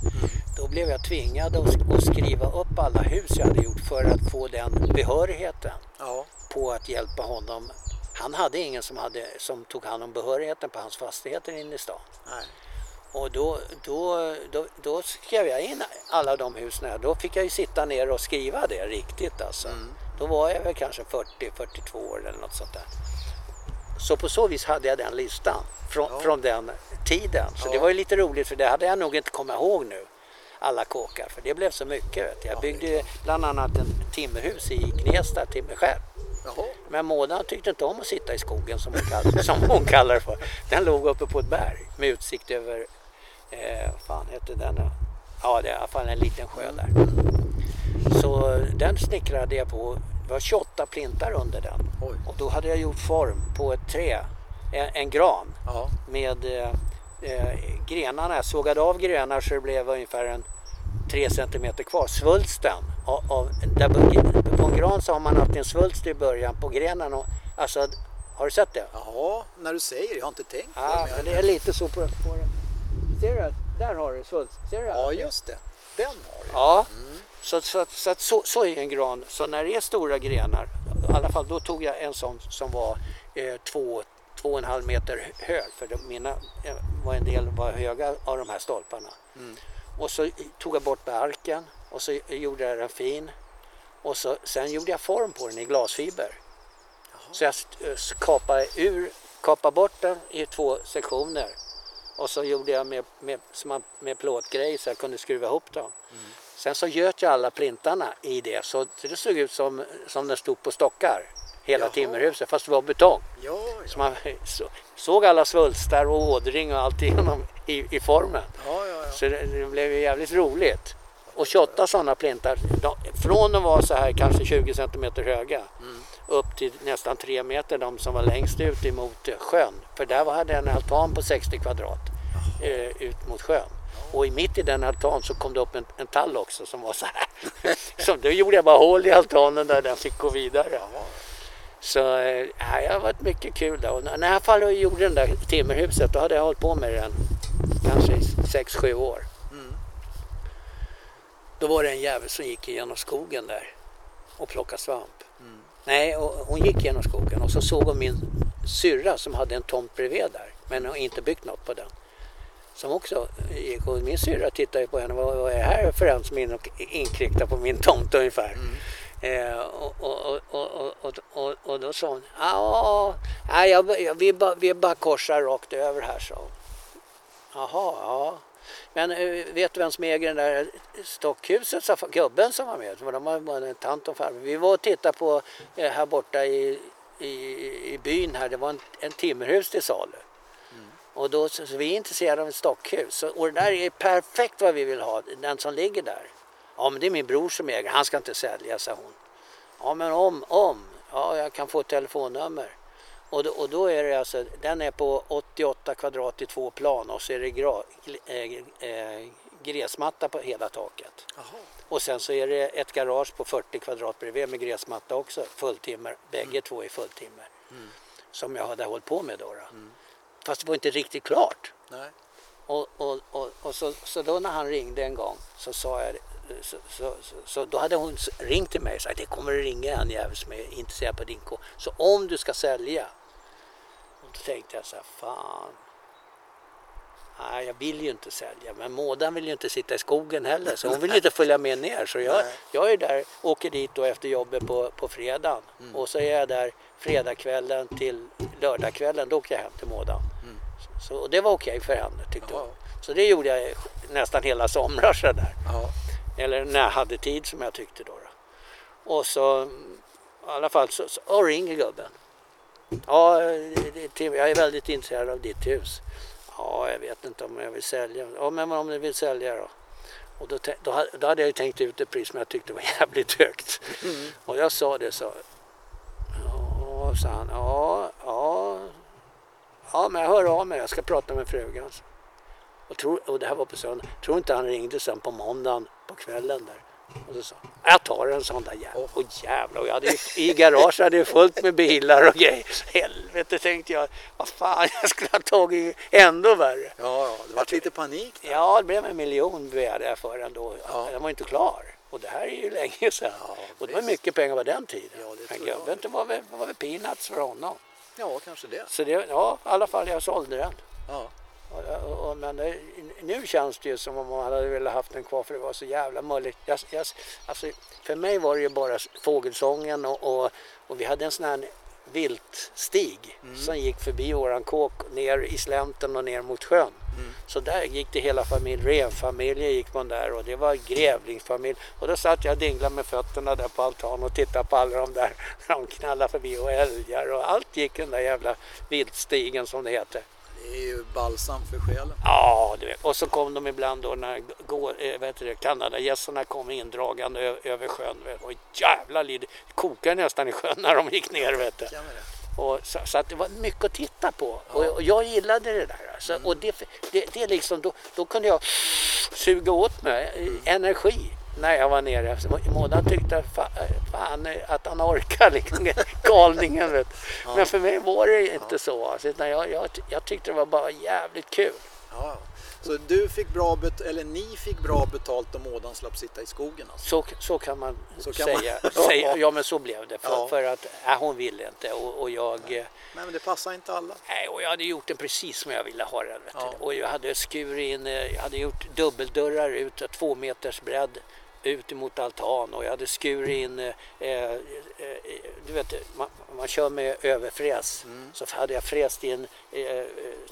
då blev jag tvingad att, att skriva upp alla hus jag hade gjort för att få den behörigheten ja, på att hjälpa honom. Han hade ingen som, hade, som tog hand om behörigheten på hans fastigheter inne i stan. nej. Och då, då, då, då skrev jag in alla de husen. här. Då fick jag ju sitta ner och skriva det riktigt alltså. Då var jag väl kanske 40-42 år eller något sånt där. Så på så vis hade jag den listan från, Ja. från den tiden. Så Ja. det var ju lite roligt för det hade jag nog inte kommit ihåg nu. alla kåkar. För det blev så mycket. Vet du. Jag byggde bland annat en timmerhus i Gnesta, timmerskär. Jaha. Men Mona tyckte inte om att sitta i skogen som hon, kall, som hon kallar det för. Den låg uppe på ett berg med utsikt över, eh, vad fan heter den? Ja, det är i alla fall en liten sjö där. Så den snickrade jag på. Det var 28 plintar under den. Oj. Och då hade jag gjort form på ett trä, en, en gran Ja. med eh, eh, grenarna. Jag sågade av grenar så det blev ungefär en 3 centimeter kvar. Svulsten, av, av, där, på- en gran så har man alltid en svulst i början på grenen. Och, alltså, har du sett det? Jaha, när du säger det. Jag har inte tänkt på Ja, det. men det är lite så på, på den. Ser du? Där har du svulst. Ser du? Ja, just det. Den har du. Ja, så, så, så, att så, så är en gran. Så när det är stora grenar, i alla fall då tog jag en sån som var eh, två, två och en halv meter hög. För de, mina eh, var en del var höga av de här stolparna. Och så tog jag bort barken och så gjorde jag den fin. Och så, sen gjorde jag form på den i glasfiber. Så jag eh, kapade, ur, kapade bort den i två sektioner. Och så gjorde jag med, med, man- med plåtgrej så jag kunde skruva ihop dem. Sen så göt jag alla plintarna i det så det såg ut som, som den stod på stockar. Hela Jaha. timmerhuset fast det var betong. Ja, Så ja. man så, såg alla svulstar och ådring och allt igenom i, i formen. ja. Så det, det blev jävligt roligt. Och 28 sådana plintar, de, från att vara så här kanske 20 centimeter höga upp till nästan 3 meter, de som var längst ut emot sjön. För där var- hade jag en altan på 60 kvadrat eh, ut mot sjön. Och i mitt i den altan så kom det upp en, en tall också som var så här. så då gjorde jag bara hål i altanen där den fick gå vidare. Så eh, det har varit mycket kul. Då. Och när jag fall gjorde det där timmerhuset då hade jag hållit på med den kanske i 6-7 år. Då var det en jävel som gick igenom skogen där och plockade svamp. Nej, och hon gick genom skogen och så såg hon min syrra som hade en tomt bredvid där men har inte byggt något på den. Som också gick och min syrra tittade på henne. Vad, vad är det här för en som är inkräktar på min tomt ungefär? Eh, och, och, och, och, och, och, då sa hon, ja, jag, jag, vi, vi bara korsar rakt över här, sa hon. Jaha, ja. Men eh, vet du vem som äger det där stockhuset? sa gubben som var med. För de var en tant och farbror. Vi var och tittade på eh, här borta i, i, i byn här. Det var en, en timmerhus till salu. Och då, så, så vi är intresserade av ett stockhus. Och det där är perfekt vad vi vill ha, den som ligger där. Ja men det är min bror som äger, han ska inte sälja, sa hon. Ja men om, om. Ja jag kan få ett telefonnummer. Och då, och då är det alltså, den är på 88 kvadrat i två plan och så är det gra, äh, äh, gräsmatta på hela taket. Jaha. Och sen så är det ett garage på 40 kvadrat bredvid med gräsmatta också, fulltimmer. Bägge två är fulltimmer. Som jag hade hållit på med då. då. Fast det var inte riktigt klart. Nej. Och, och, och, och så, så då när han ringde en gång så sa jag så, så, så, då hade hon ringt till mig och sagt det kommer att ringa en jävel som är intresserad på din ko. Så om du ska sälja. Och då tänkte jag så här, fan. Nej, jag vill ju inte sälja. Men Mådan vill ju inte sitta i skogen heller. Så hon vill ju inte följa med ner. Så jag, Nej. jag är där, åker dit då efter jobbet på, på fredagen. Och så är jag där fredagskvällen till lördagskvällen. Då åker jag hem till Mådan. Så och det var okej för henne tyckte Ja. hon. Så det gjorde jag nästan hela somrar så där. Ja. Eller när jag hade tid som jag tyckte då. då. Och så i alla fall så, så och ringer gubben. Ja, Tim, jag är väldigt intresserad av ditt hus. Ja, jag vet inte om jag vill sälja. Ja, men om du vill sälja då? Och då, då, hade- då hade jag ju tänkt ut ett pris som jag tyckte var jävligt högt. Och jag sa det så. Ja, sa han. Ja, ja. Ja, men jag hör av mig. Jag ska prata med frugan. Och, tror, och det här var på söndag. Tror inte han ringde sen på måndagen på kvällen där. Och så sa jag tar en sån där jävla. Och jävlar, och jag hade ju, i garaget hade jag fullt med bilar och grejer. Helvete tänkte jag, vad fan jag skulle ha tagit ändå värre. Ja, ja, det var lite panik där. Ja, det blev en miljon begärde jag för den då. Ja. Den var inte klar. Och det här är ju länge sedan. Ja, och det var mycket pengar på den tiden. Ja, det Men gubben, var väl peanuts för honom. Ja, kanske det. Så det, ja, i alla fall jag sålde den. Ja. Och, och, och, men det, nu känns det ju som om man hade velat haft den kvar för det var så jävla mulligt. Jag, jag, alltså, för mig var det ju bara fågelsången och, och, och vi hade en sån här viltstig som gick förbi våran kåk ner i slänten och ner mot sjön. Så där gick det hela familjen, renfamiljen gick man där och det var grävlingsfamilj. Och då satt jag och dinglade med fötterna där på altanen och tittade på alla de där när de knallade förbi och älgar och allt gick den där jävla viltstigen som det heter. Det är ju balsam för själen. Ja, du vet. Och så kom de ibland då när gå- eh, heter det, Kanadagässorna kom indragande över sjön. Vet. du. Och jävla lid, kokade nästan i sjön när de gick ner. Vet du. Och så, så att det var mycket att titta på. Och, och jag gillade det där. Alltså. Och det, det, det liksom, då, då kunde jag suga åt mig eh, energi när jag var nere. Mådan tyckte fa, fan eh, att han orkar, liksom, galningen. Vet. du. Men för mig var det inte så. Alltså, utan jag, jag, jag tyckte det var bara jävligt kul. Ja. Så du fick bra bet- eller ni fick bra betalt om ådan slapp sitta i skogen alltså? Så, så kan man Så kan säga. man- säga. Ja men så blev det. För, Ja. för att äh, hon ville inte och, och jag... eh, Nej men det passar inte alla. Nej, och jag hade gjort den precis som jag ville ha den. Ja. Och jag hade skurit in, eh, jag hade gjort dubbeldörrar ut, två meters bredd ut emot altan och jag hade skurit in, eh, eh, eh du vet, man, man kör med överfräs. Mm. Så hade jag fräst in eh, eh,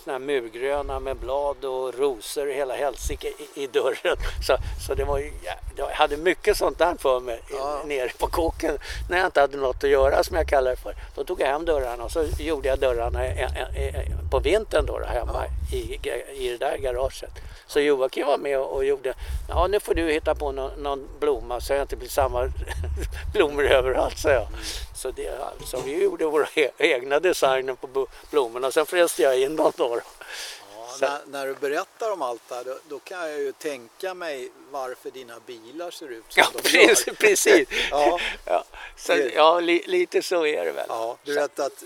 såna här murgröna med blad och rosor och hela helsike i, i dörren. Så, så det var ju, jag hade mycket sånt där för mig Ja. ja. nere på kåken när jag inte hade något att göra som jag kallar det för. Då tog jag hem dörrarna och så gjorde jag dörrarna eh, eh, på vintern då, då hemma i, i det där garaget. Så Joakim var med och gjorde, ja nu får du hitta på någon, någon blomma så jag inte blir samma blommor överallt, sa jag. Så, det, så vi gjorde våra e- egna designer på blommorna, sen fräste jag in dem då. när, när du berättar om allt det här då, då kan jag ju tänka mig varför dina bilar ser ut som Ja, de precis. gör. precis. Ja. Ja, så, ja li, lite så är det väl. Ja, du Så- vet att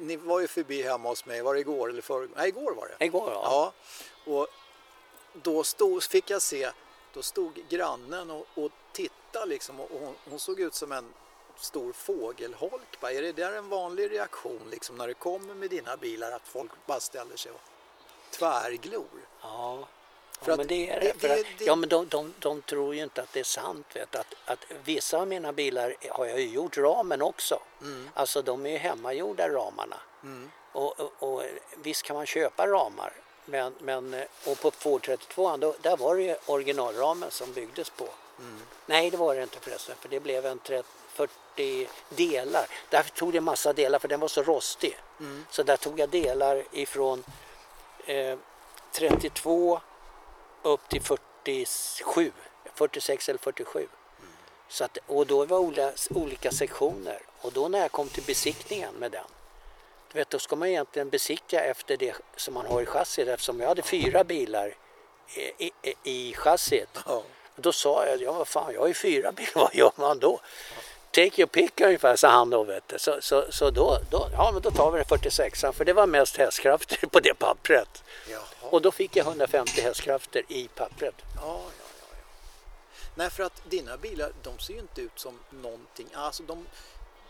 ni var ju förbi hemma hos mig, var det igår eller förrgår? Nej, igår var det. Igår ja. Ja, och då stod, fick jag se, då stod grannen och, och tittade liksom och hon, hon såg ut som en stor fågelholk. Bara, Är det där en vanlig reaktion liksom när det kommer med dina bilar att folk bara ställer sig och tvärglor? Ja, För ja men det är det- det. Att, det- ja, men de, de, de tror ju inte att det är sant. Vet, att, att vissa av mina bilar har jag ju gjort ramen också. Alltså de är ju hemmagjorda ramarna. Och, och, och visst kan man köpa ramar. Men, men, och på 232 då, där var det ju originalramen som byggdes på. Nej det var det inte förresten för det blev en 30, 40 delar. Där tog det massa delar för den var så rostig. Så där tog jag delar ifrån eh, 32 upp till 47, 46 eller 47. Så att, och då var olika, olika sektioner och då när jag kom till besiktningen med den du vet, då ska man egentligen besiktiga efter det som man har i chassit eftersom jag hade fyra bilar i, i, i chassit. Ja. Då sa jag, ja vad fan jag har ju fyra bilar, vad gör man då? Take your pick ungefär, sa han då vet du. Så, så, så då, då, ja men då tar vi den 46 för det var mest hästkrafter på det pappret. Jaha. Och då fick jag 150 hästkrafter i pappret. Ja, ja, ja, ja. Nej, för att dina bilar, de ser ju inte ut som någonting. Alltså de,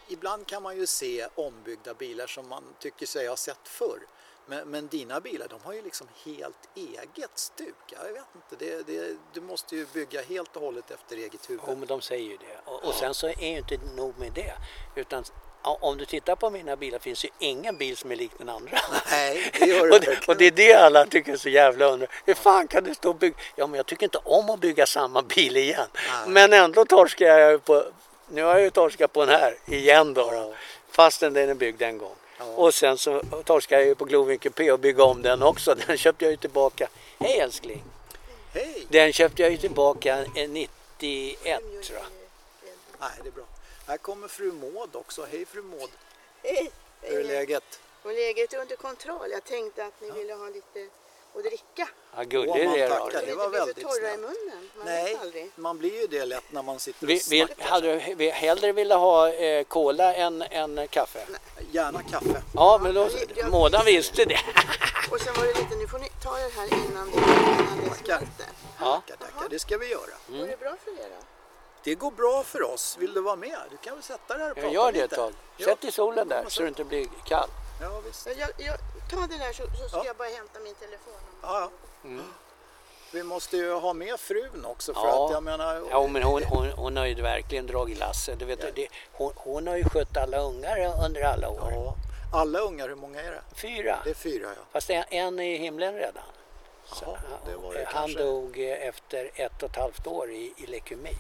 ibland kan man ju se ombyggda bilar som man tycker sig ha sett förr. Men, men dina bilar, de har ju liksom helt eget stuk. Jag vet inte, det, det, du måste ju bygga helt och hållet efter eget huvud. Jo, men de säger ju det. Och, och sen så är ju inte nog med det. Utan ja, om du tittar på mina bilar finns ju ingen bil som är lik den andra. Nej, det gör det och, det, och det är det alla tycker är så jävla undrar. Hur fan kan du stå och bygga? Ja, men jag tycker inte om att bygga samma bil igen. Nej. Men ändå torskar jag på, nu har jag ju torskat på den här igen då. då. Ja. Fastän den är byggd en gång. Ja. Och sen så torskade jag ju på Gloven Coupé och bygga om den också. Den köpte jag ju tillbaka. Hej älskling! Hej! Den köpte jag ju tillbaka eh, 91 tror jag. Nej, det är bra. Här kommer fru Maud också. Hej fru Maud! Hej! Hur är läget? Och läget är under kontroll. Jag tänkte att ni ville ha lite att dricka. Ja, gullig man det är tackar. Det var så väldigt torra i snällt. munnen. Man Nej, man blir ju det lätt när man sitter och Vi, vi, snackar. hade du vi hellre ville ha eh, cola än, än kaffe? Gärna kaffe. Ja, men då, Jag- Mådan visste det. Och sen var det lite, nu får ni ta det här innan det, innan det smälter. Ja. Tackar, tackar. Det ska vi göra. Går det bra för er då? Det går bra för oss. Vill du vara med? Du kan väl sätta dig här och prata Jag gör det ett lite? tag. Ja. Sätt i solen där så du inte blir kall. Ja, visst. Jag, jag, ta det där så, så ska Ja. jag bara hämta min telefon. Ja, ja. vi måste ju ha med frun också för Ja. att jag menar... Ja, men hon, hon, hon har ju verkligen dragit lasset. Du vet, det, hon, hon har ju skött alla ungar under alla år. Ja. Alla ungar, hur många är det? Fyra. Det är fyra ja. Fast en, en är i himlen redan. Så, Jaha, det var det han kanske. dog eh, efter ett och ett halvt år i, i leukemi.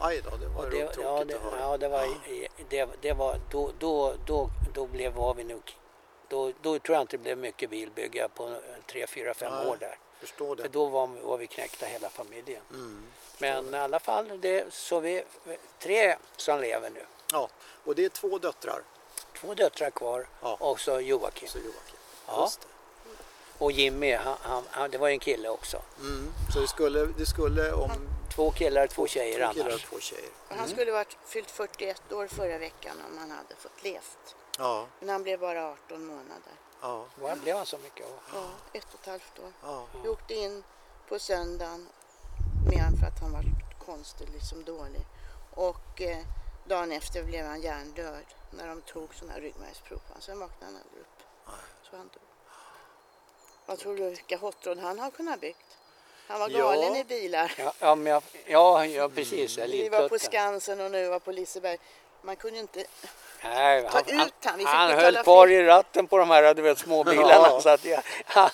Aj då, det var det, tråkigt ja, det, att höra. ja, det var, i- det, det var då, då, då, då blev, var vi nog, då, då tror jag inte det blev mycket bilbygge på tre, fyra, fem Nej. år där. Förstår det. För då var, var vi knäckta hela familjen. Mm. Men i alla fall, det, så vi tre som lever nu. Ja, och det är två döttrar. Två döttrar kvar Ja. och så Joakim. Så Joakim. Ja. Just det. Och Jimmy, han, han, han, det var en kille också. Mm. Så det skulle, det skulle om Två killar, två tjejer två killar och annars. två tjejer. Och Han skulle varit fyllt 41 år förra veckan om han hade fått levt. Ja, Men han blev bara 18 månader. ja, Vad blev han så mycket av? Ja, ett och ett halvt år. ja. Vi åkte in på söndagen med han för att han var konstigt liksom dålig. Och eh, dagen efter blev han hjärndöd när de tog sådana här ryggmärgsprov. på honom. Sen vaknade han aldrig upp. Så han dog. Vad tror du vilka hot rod han har kunnat byggt? Han var Ja. galen i bilar. Ja, ja, men jag, ja, ja precis. Jag Vi var på. Skansen och nu var på Liseberg. Man kunde inte... Nej, Ta han, ut han, vi fick han höll kvar i ratten på de här du vet, småbilarna. Ja. Så att jag,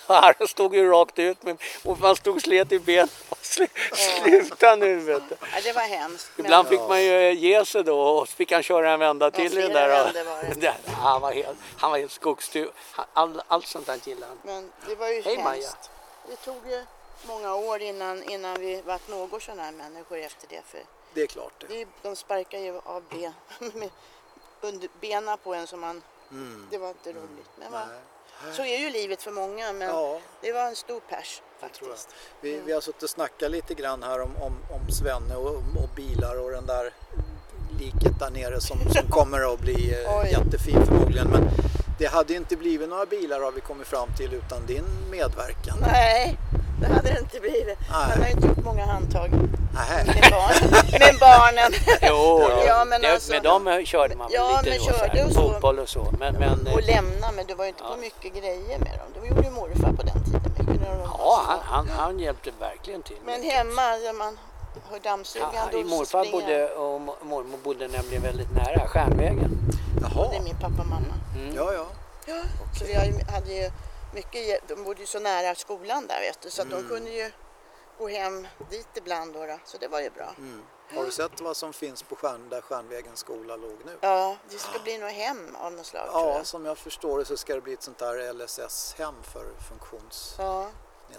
han stod ju rakt ut med, och man stod slet i benen. Sl, Sluta nu vet du. Ja, det var hemskt. men- Ibland fick man ju ge sig då och så fick han köra en vända till i den där. var det. där. Han var helt, han var helt skogstur. All, allt sånt där gillade han. Men det var ju Hej, Maja. hemskt. Det tog ju många år innan, innan vi vart något sådana här människor efter det. För Det är klart det. de sparkar ju av ben, under benen på en som man... Mm. Det var inte roligt. Men va, så är ju livet för många. Men Ja, det var en stor pers faktiskt. Vi, vi har suttit och snackat lite grann här om, om, om Svenne och, och bilar och den där liket där nere som, som kommer att bli eh, jättefin förmodligen. Men det hade inte blivit några bilar har vi kommit fram till utan din medverkan. Nej, det hade det inte blivit. Han har ju inte gjort många handtag med, barn, med barnen. Jo, Ja, men det, alltså- med dem körde man Ja, lite men körde och så. fotboll och så. Men, men, och eh, lämna, men det var ju inte på mycket grejer med dem. Det gjorde ju morfar på den tiden. mycket när de ja, han, han, han hjälpte verkligen till. Men mycket. hemma, där man hör dammsugaren Ja, då så morfar bodde, och mo- mormor bodde nämligen väldigt nära Stjärnvägen. Det är Jaha, min pappa och mamma. ja ja. Ja. Så vi har hade ju mycket, de bodde ju så nära skolan där vet du, så att Mm. de kunde ju gå hem dit ibland då. då. Så det var ju bra. Mm. Har du sett vad som finns på stjärn, där Stjärnvägens skola låg nu? Ja, det ska bli något hem av något slag Ja, jag. som jag förstår det så ska det bli ett sånt där LSS-hem för funktionsnedsatta.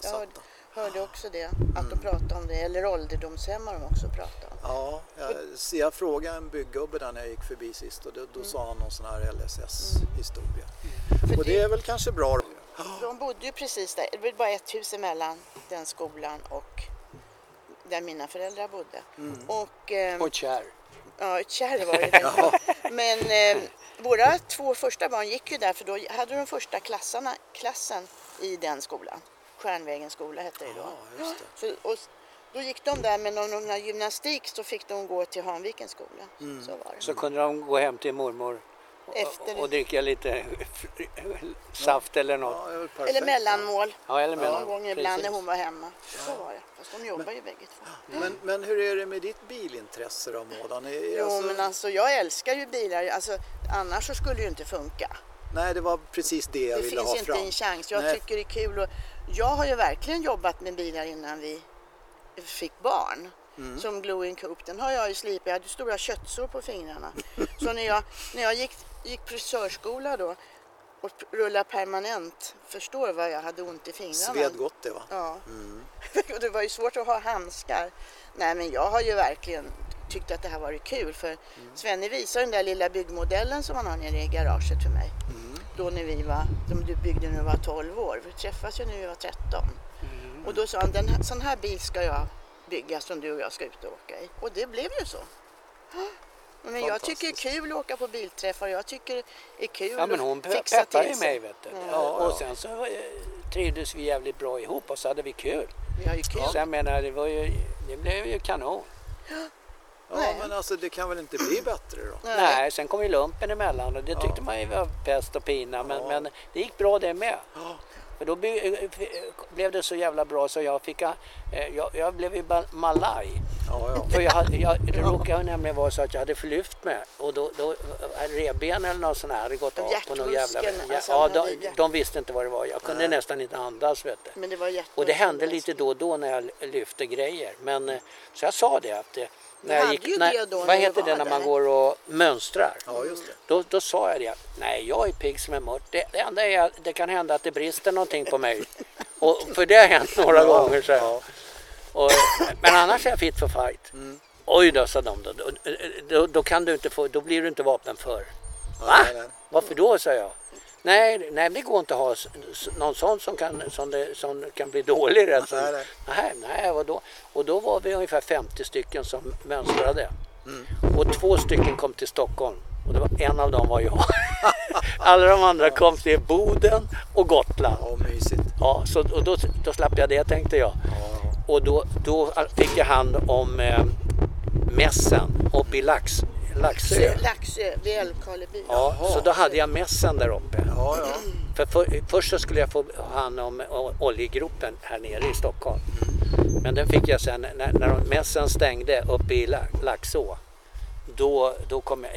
Ja, jag hörde också det, att de pratade om det. Eller ålderdomshem har de också pratat om. Ja, jag, så jag frågade en byggubbe där när jag gick förbi sist och då, då sa han någon sån här LSS-historia. För Och det är väl kanske bra. De bodde ju precis där, det var bara ett hus emellan den skolan och där mina föräldrar bodde. Och, ehm, Och kär. ja, ett kärr var det. Men eh, våra två första barn gick ju där för då hade de första klassarna, klassen i den skolan. Stjärnvägens skola hette det då. Ja, just det. Så, och då gick de där med någon, någon gymnastik så fick de gå till Hanvikens skola. Mm. Så var det. Så kunde de gå hem till mormor Efter- och dricka lite saft eller något. Ja, det. Eller mellanmål. Ja, eller mellan. Någon gång ibland när hon var hemma. Så var det. Fast de jobbar ju bägge två. Men, men hur är det med ditt bilintresse då Mådan? Jo, alltså- men alltså jag älskar ju bilar. Alltså, annars så skulle det ju inte funka. Nej, det var precis det jag Det ville finns ha inte fram. en chans. Jag Nej. tycker det är kul. Och jag har ju verkligen jobbat med bilar innan vi fick barn. Mm. Som Glowing Coop, den har jag ju slipat. Jag hade stora köttsår på fingrarna. Så när jag, när jag gick, gick frisörskola då och rullade permanent, förstår vad jag hade ont i fingrarna. Sved gott det va? Ja. Mm. Det var ju svårt att ha handskar. Nej men jag har ju verkligen tyckt att det här varit kul för Mm. Svenne visade den där lilla byggmodellen som han har nere i garaget för mig. Mm. Då när vi var, som du byggde när du var 12 år. Vi träffades ju när vi var 13. Och då sa han, den här, sån här bil ska jag bygga som du och jag ska ut och åka i. Och det blev ju så. Men jag tycker det är kul att åka på bilträffar. Jag tycker det är kul Ja, men hon att fixa till ju sig. mig vet du. Ja. Ja, och sen så eh, trivdes vi jävligt bra ihop och så hade vi kul. Vi har ju kul. Så jag menar, det, var ju, det blev ju kanon. Ja, Nej. men alltså det kan väl inte bli bättre då? Nej, sen kom ju lumpen emellan och det tyckte Ja. man ju var pest och pina. Men, Ja. men det gick bra det med. Ja. För då by, eh, eh, blev det så jävla bra så jag fick, eh, jag, jag blev ju malaj. Ja, ja. För jag, hade- jag, det råkade nämligen vara så att jag hade förlyft mig och då, då eh, revben eller något sånt här hade gått av på någon jävla... Ja, alltså, ja, de, de visste inte vad det var. Jag kunde nästan inte andas vet du. Men det var Och det hände lite då och då när jag lyfte grejer. Men, eh, så jag sa det att eh, när jag gick, när, då vad heter det när man går och mönstrar? ja, just det. Då, då sa jag det. Nej, jag är pigg som en mört. Det, det enda är att det kan hända att det brister någonting på mig. Och, för det har hänt några gånger. Så här. och, men annars är jag fit för fight. Mm. Oj då, sa de. Då, då, då, då, kan du inte få, då blir du inte vapenför. Va? Varför då, sa jag. Nej, nej, det går inte att ha någon sån som kan, som det, som kan bli dålig. Rätt. Nej, nej. nej, vadå? Och då var vi ungefär 50 stycken som mönstrade. Mm. Och två stycken kom till Stockholm. Och det var, en av dem var jag. Alla de andra kom till Boden och Gotland. Ja, mysigt. Ja, så, och då, då slapp jag det tänkte jag. Ja, Och då, då fick jag hand om eh, mässen uppe i Lax, Laxö. Laxö, vid Älvkarleby. Ja, så då hade jag mässen där uppe. Ja. ja. För, för först så skulle jag få hand om oljegropen här nere i Stockholm. Men den fick jag sen när, när de- mässen stängde uppe i La- Laxå. Då, då kom jag...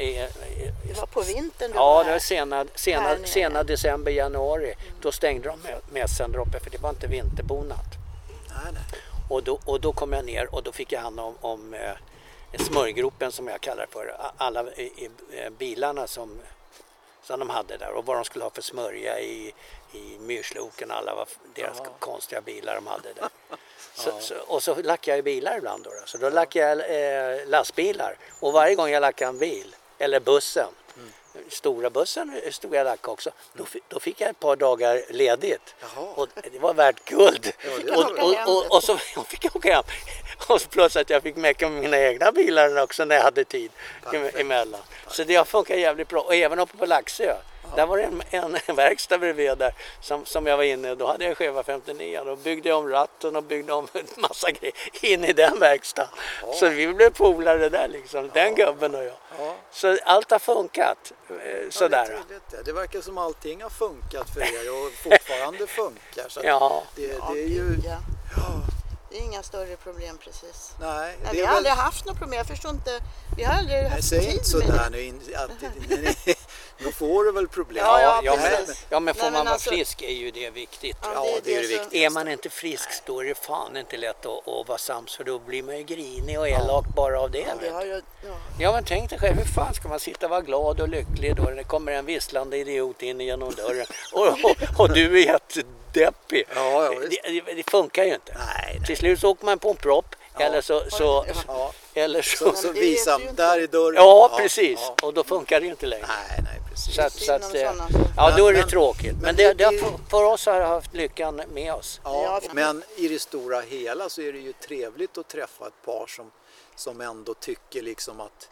Det var på vintern du Ja, var det var här. sena, Här sena, sena december, januari. Då stängde de mä- mässen där uppe för det var inte vinterbonat. Nej, nej. Och då, och då kom jag ner och då fick jag hand om, om eh, smörjgropen som jag kallar för. Alla i, i, eh, bilarna som, som de hade där och vad de skulle ha för smörja i, i myrsloken och alla var deras Jaha. konstiga bilar de hade där. Så, så, och så lackade jag ju bilar ibland då. då. Så då lackade jag eh, lastbilar och varje gång jag lackade en bil eller bussen Stora bussen stod jag lackade också. Då, då fick jag ett par dagar ledigt. Jaha. Och det var värt guld. Ja, det och, och, och, och så fick jag åka hem. Och plus att jag fick mecka med mina egna bilar också när jag hade tid Perfekt. emellan. Så det har funkat jävligt bra. Och även uppe på Laxö. Där var det en, en, en verkstad bredvid där som, som jag var inne Då hade jag Cheva 59 Då byggde jag om ratten och byggde om en massa grejer in i den verkstaden. Så vi blev polare där liksom, den gubben och jag. Ja. Så allt har funkat eh, Ja, det, sådär. trevligt det. det verkar som allting har funkat för er och fortfarande funkar. Så Ja. det, Ja, det är ju... ja. Det är inga större problem precis. nej, Nej, vi har väl... aldrig haft något problem. Jag förstår inte. Vi har aldrig Nej, haft säg tid inte sådär nu. nej, då får du väl problem. Ja, ja, ja, men, ja, men får Nej, men man vara alltså- frisk är ju det viktigt. Ja, Ja, det är det som- viktiga. Är man inte frisk då är det fan inte lätt att, att vara sams för då blir man ju grinig och elak bara av det. Ja, ju, ja. Ja men tänk dig själv, hur fan ska man sitta och vara glad och lycklig då när det kommer en visslande idiot in genom dörren och, och, och du är jättedeppig. Ja, det, det, det funkar ju inte. Nej, nej. Till slut så åker man på en propp eller så, så, Ja. eller så, Så, så men det visa, vet du ju inte. där är dörren. ja precis Ja. och då funkar det ju inte längre. Nej, nej. Så att, så att, om eh, ja, då är det Men- tråkigt. Men, men det, det- har, för, oss har det haft lyckan med oss. Ja, Ja, men i det stora hela så är det ju trevligt att träffa ett par som, som ändå tycker liksom att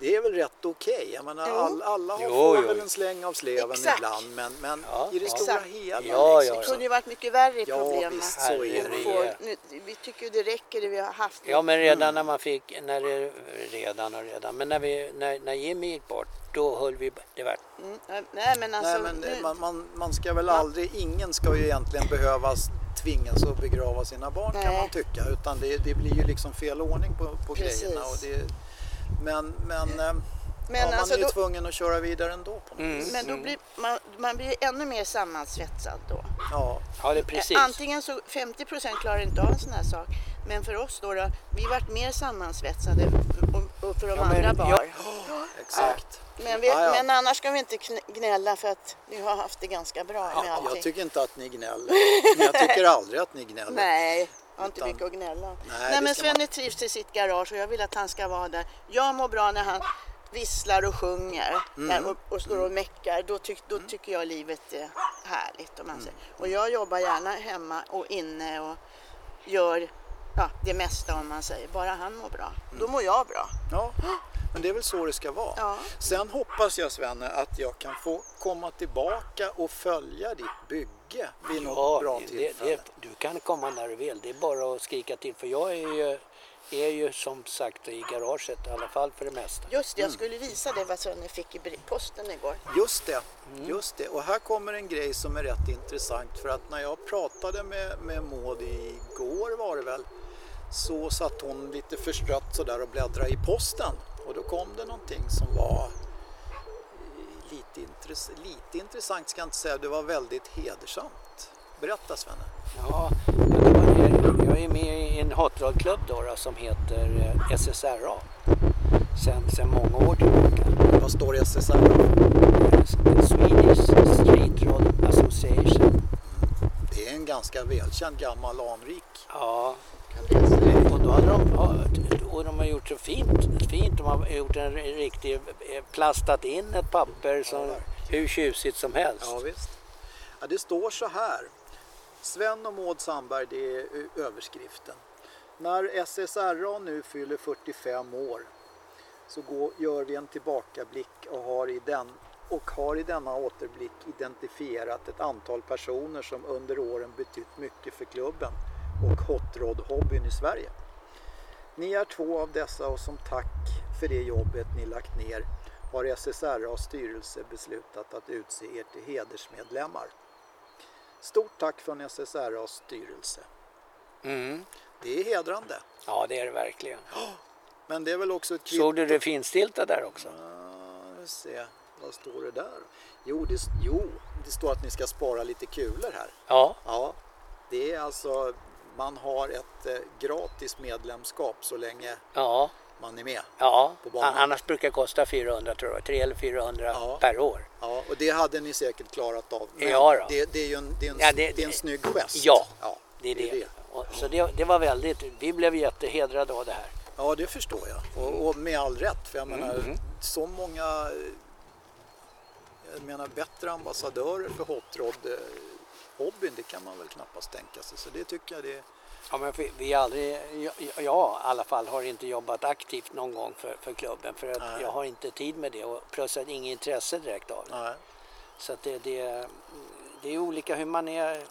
det är väl rätt okej. Jag menar, all, alla har Jo, får jo, väl en släng av sleven Exakt. ibland men, men Ja, i det ja. stora Exakt. hela Ja, liksom, ja, Det så- kunde ju varit mycket värre Ja, problem. visst, så är det. Får- nu, vi tycker ju det räcker det vi har haft. Ja men redan när man fick, när det, redan och redan, men när, vi, när, när Jimmy gick bort då höll vi det värt. Mm, nej men alltså. Nej, men nu, man, man, man ska väl aldrig, ingen ska ju egentligen behöva tvingas att begrava sina barn kan Nej. man tycka. Utan det, det blir ju liksom fel ordning på, på Precis. grejerna. Och det, men men, eh, Men ja, man alltså är ju då- tvungen att köra vidare ändå på något Mm. vis. men då blir man, man blir ännu mer sammansvetsad då. Ja, Ja det är precis. Antingen så 50% klarar inte av en sån här sak. Men för oss då, då vi varit mer sammansvetsade och, och för de Ja, men andra jag- barn. exakt. Men, vi, Ja, ja. men annars ska vi inte gnälla för att vi har haft det ganska bra med Ja, allting. jag tycker inte att ni gnäller. Men jag tycker aldrig att ni gnäller. Nej, jag har inte mycket att gnälla. Nej, Nej, men Svenne man- trivs i sitt garage och jag vill att han ska vara där. Jag mår bra när han visslar och sjunger Mm. och, och står och meckar. Då, tyck, då tycker jag livet är härligt. Om man säger. Och jag jobbar gärna hemma och inne och gör ja, det mesta om man säger. Bara han mår bra. Då mår jag bra. Ja, men det är väl så det ska vara. Ja. Sen hoppas jag Svenne att jag kan få komma tillbaka och följa ditt bygge vid något Ja, bra det, tillfälle. det, du kan komma när du vill. Det är bara att skrika till för jag är ju är ju som sagt i garaget i alla fall för det mesta. Just det, jag skulle visa dig vad Sonny fick i posten igår. Just det, just det. Och här kommer en grej som är rätt intressant för att när jag pratade med, med Maud igår var det väl så satt hon lite förstrött sådär och bläddrade i posten och då kom det någonting som var lite, intress lite intressant ska jag inte säga, det var väldigt hedersamt. Berätta Svenne. Ja, jag är med i en hot rod-klubb då, då som heter eh, SSRA. Sen, sen många år tillbaka. Vad står det i SSR? Eh, Swedish Street Rod Association. Det är en ganska välkänd gammal anrik. Ja, och då hade de, och de har gjort så fint, fint. De har gjort en riktig, eh, plastat in ett papper som Ja, hur tjusigt som helst. Ja, visst. Ja, det står så här. Sven och Maud Sandberg, det är eh, överskriften. När SSRA nu fyller 45 år så går, gör vi en tillbakablick och har, i den, och har i denna återblick identifierat ett antal personer som under åren betytt mycket för klubben och hot rod-hobbyn i Sverige. Ni är två av dessa och som tack för det jobbet ni lagt ner har SSRAs styrelse beslutat att utse er till hedersmedlemmar. Stort tack från SSRAs styrelse. Mm. Det är hedrande. Ja, det är det verkligen. Men det är väl också ett kvitto. Såg du det finstilta där också? Ja, se. Vad står det där? Jo det, jo, det står att ni ska spara lite kulor här. Ja, Ja, det är alltså man har ett eh, gratis medlemskap så länge ja, man är med. ja. På banan. Annars brukar det kosta 400 tror jag. 3 eller 400 Ja. per år. Ja, och det hade ni säkert klarat av. Men Ja då. det, det är ju en, det är en, Ja, det- det är en snygg gest. Ja, ja Det är det. Och, så det, det var väldigt, vi blev jättehedrade av det här. Ja, det förstår jag. Och, och med all rätt. För jag menar, Mm. så många jag menar, bättre ambassadörer för hot rod eh, hobbyn, det kan man väl knappast tänka sig. Så det tycker jag det är... Ja, men vi, vi aldrig, jag, jag i alla fall har inte jobbat aktivt någon gång för, för klubben för att Nej. jag har inte tid med det och plus att inget intresse direkt av det. Nej. Så att det, det, det är olika hur man är.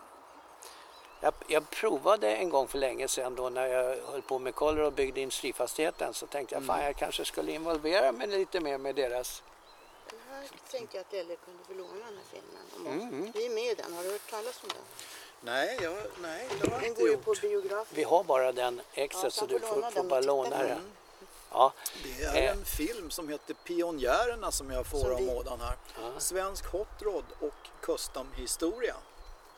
Jag, jag provade en gång för länge sedan då när jag höll på med Color och byggde industrifastigheten så tänkte jag fan jag kanske skulle involvera mig lite mer med deras. Här tänkte jag att Elle kunde få låna den här filmen. Mm, mm. Vi är med i den. Har du hört talas om den? Nej, jag, nej, det har jag inte gjort. på biografen. Vi har bara den exet Ja, så du få får, får bara låna den. den. Ja, Det är Eh. en film som heter Pionjärerna som jag får Som av Mådan här. Ja. Svensk hot rod och custom-historia.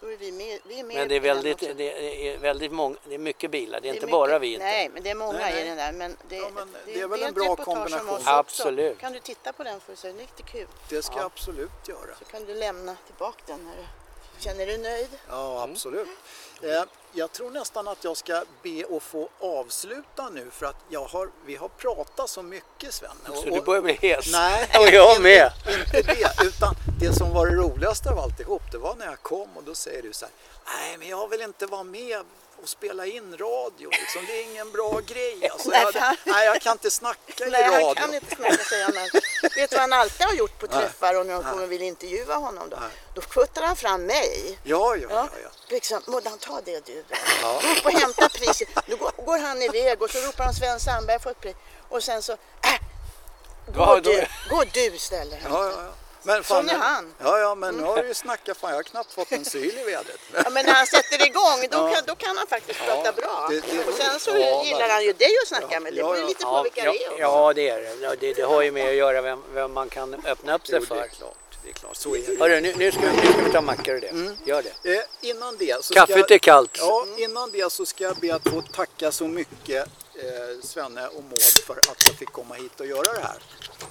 Då är vi med, vi är med men det är väldigt, det är väldigt många, det är mycket bilar, det är, inte mycket- bara vi inte. Nej, men det är många Nej, nej. i den där. Men det, Ja, men det, det är väl en bra kombination. oss också. Absolut. Kan du titta på den för sig? Det är lite kul. Det ska Ja. jag absolut göra. Så kan du lämna tillbaka den när du känner dig nöjd. Ja, absolut. Eh, jag tror nästan att jag ska be att få avsluta nu för att jag har, vi har pratat så mycket Sven. Och- Så du börjar bli hes? Nej, och jag inte- med. Inte det, utan det som var det roligaste av alltihop det var när jag kom och då säger du så här, nej men jag vill inte vara med och spela in radio, liksom. det är ingen bra grej. Alltså, Nej, jag, fan. nej, jag kan inte snacka i Nej, radio. han kan inte snacka säger han. Vet du vad han alltid har gjort på träffar och när de kommer och vill intervjua honom då? Nej. Då puttar han fram mig. Ja, ja, ja. ja. Liksom, Moddan ta det du. Ja. Gå upp och hämta priset. Då går, går han iväg och så ropar han Sven Sandberg får ett pris. Och sen så, äh, gå, du, gå du istället. Ja, ja, ja. Men Sån är han. Ja, ja, men nu har du ju snackat. Fan, jag har knappt fått en syl i vädret. Ja, men när han sätter igång då, Ja. kan, då kan han faktiskt prata bra. det- det- och sen så ja, gillar han ju dig att snacka med. Det Ja, beror ju ja. lite på Ja, vilka ja, det är. också. ja, det är det. Ja, det. Det har ju med att göra vem, vem man kan öppna upp sig Jo, det för. är klart det är klart. Så är det. Hörru, nu, nu, ska, vi, nu ska vi ta mackor och det. Mm. Gör det. Eh, innan det så Kaffet ska, är kallt. Ja, mm. innan det så ska jag be att få tacka så mycket eh, Svenne och Maud för att jag fick komma hit och göra det här.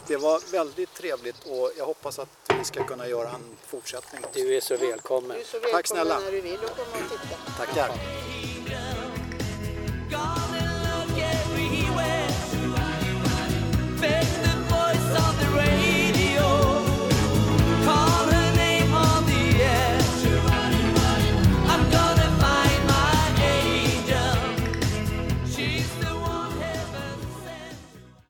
Det var väldigt trevligt och jag hoppas att vi ska kunna göra en fortsättning. Också. Du är så välkommen. Du är så välkommen Tack snälla. när du vill och komma och titta. Tackar. Tack.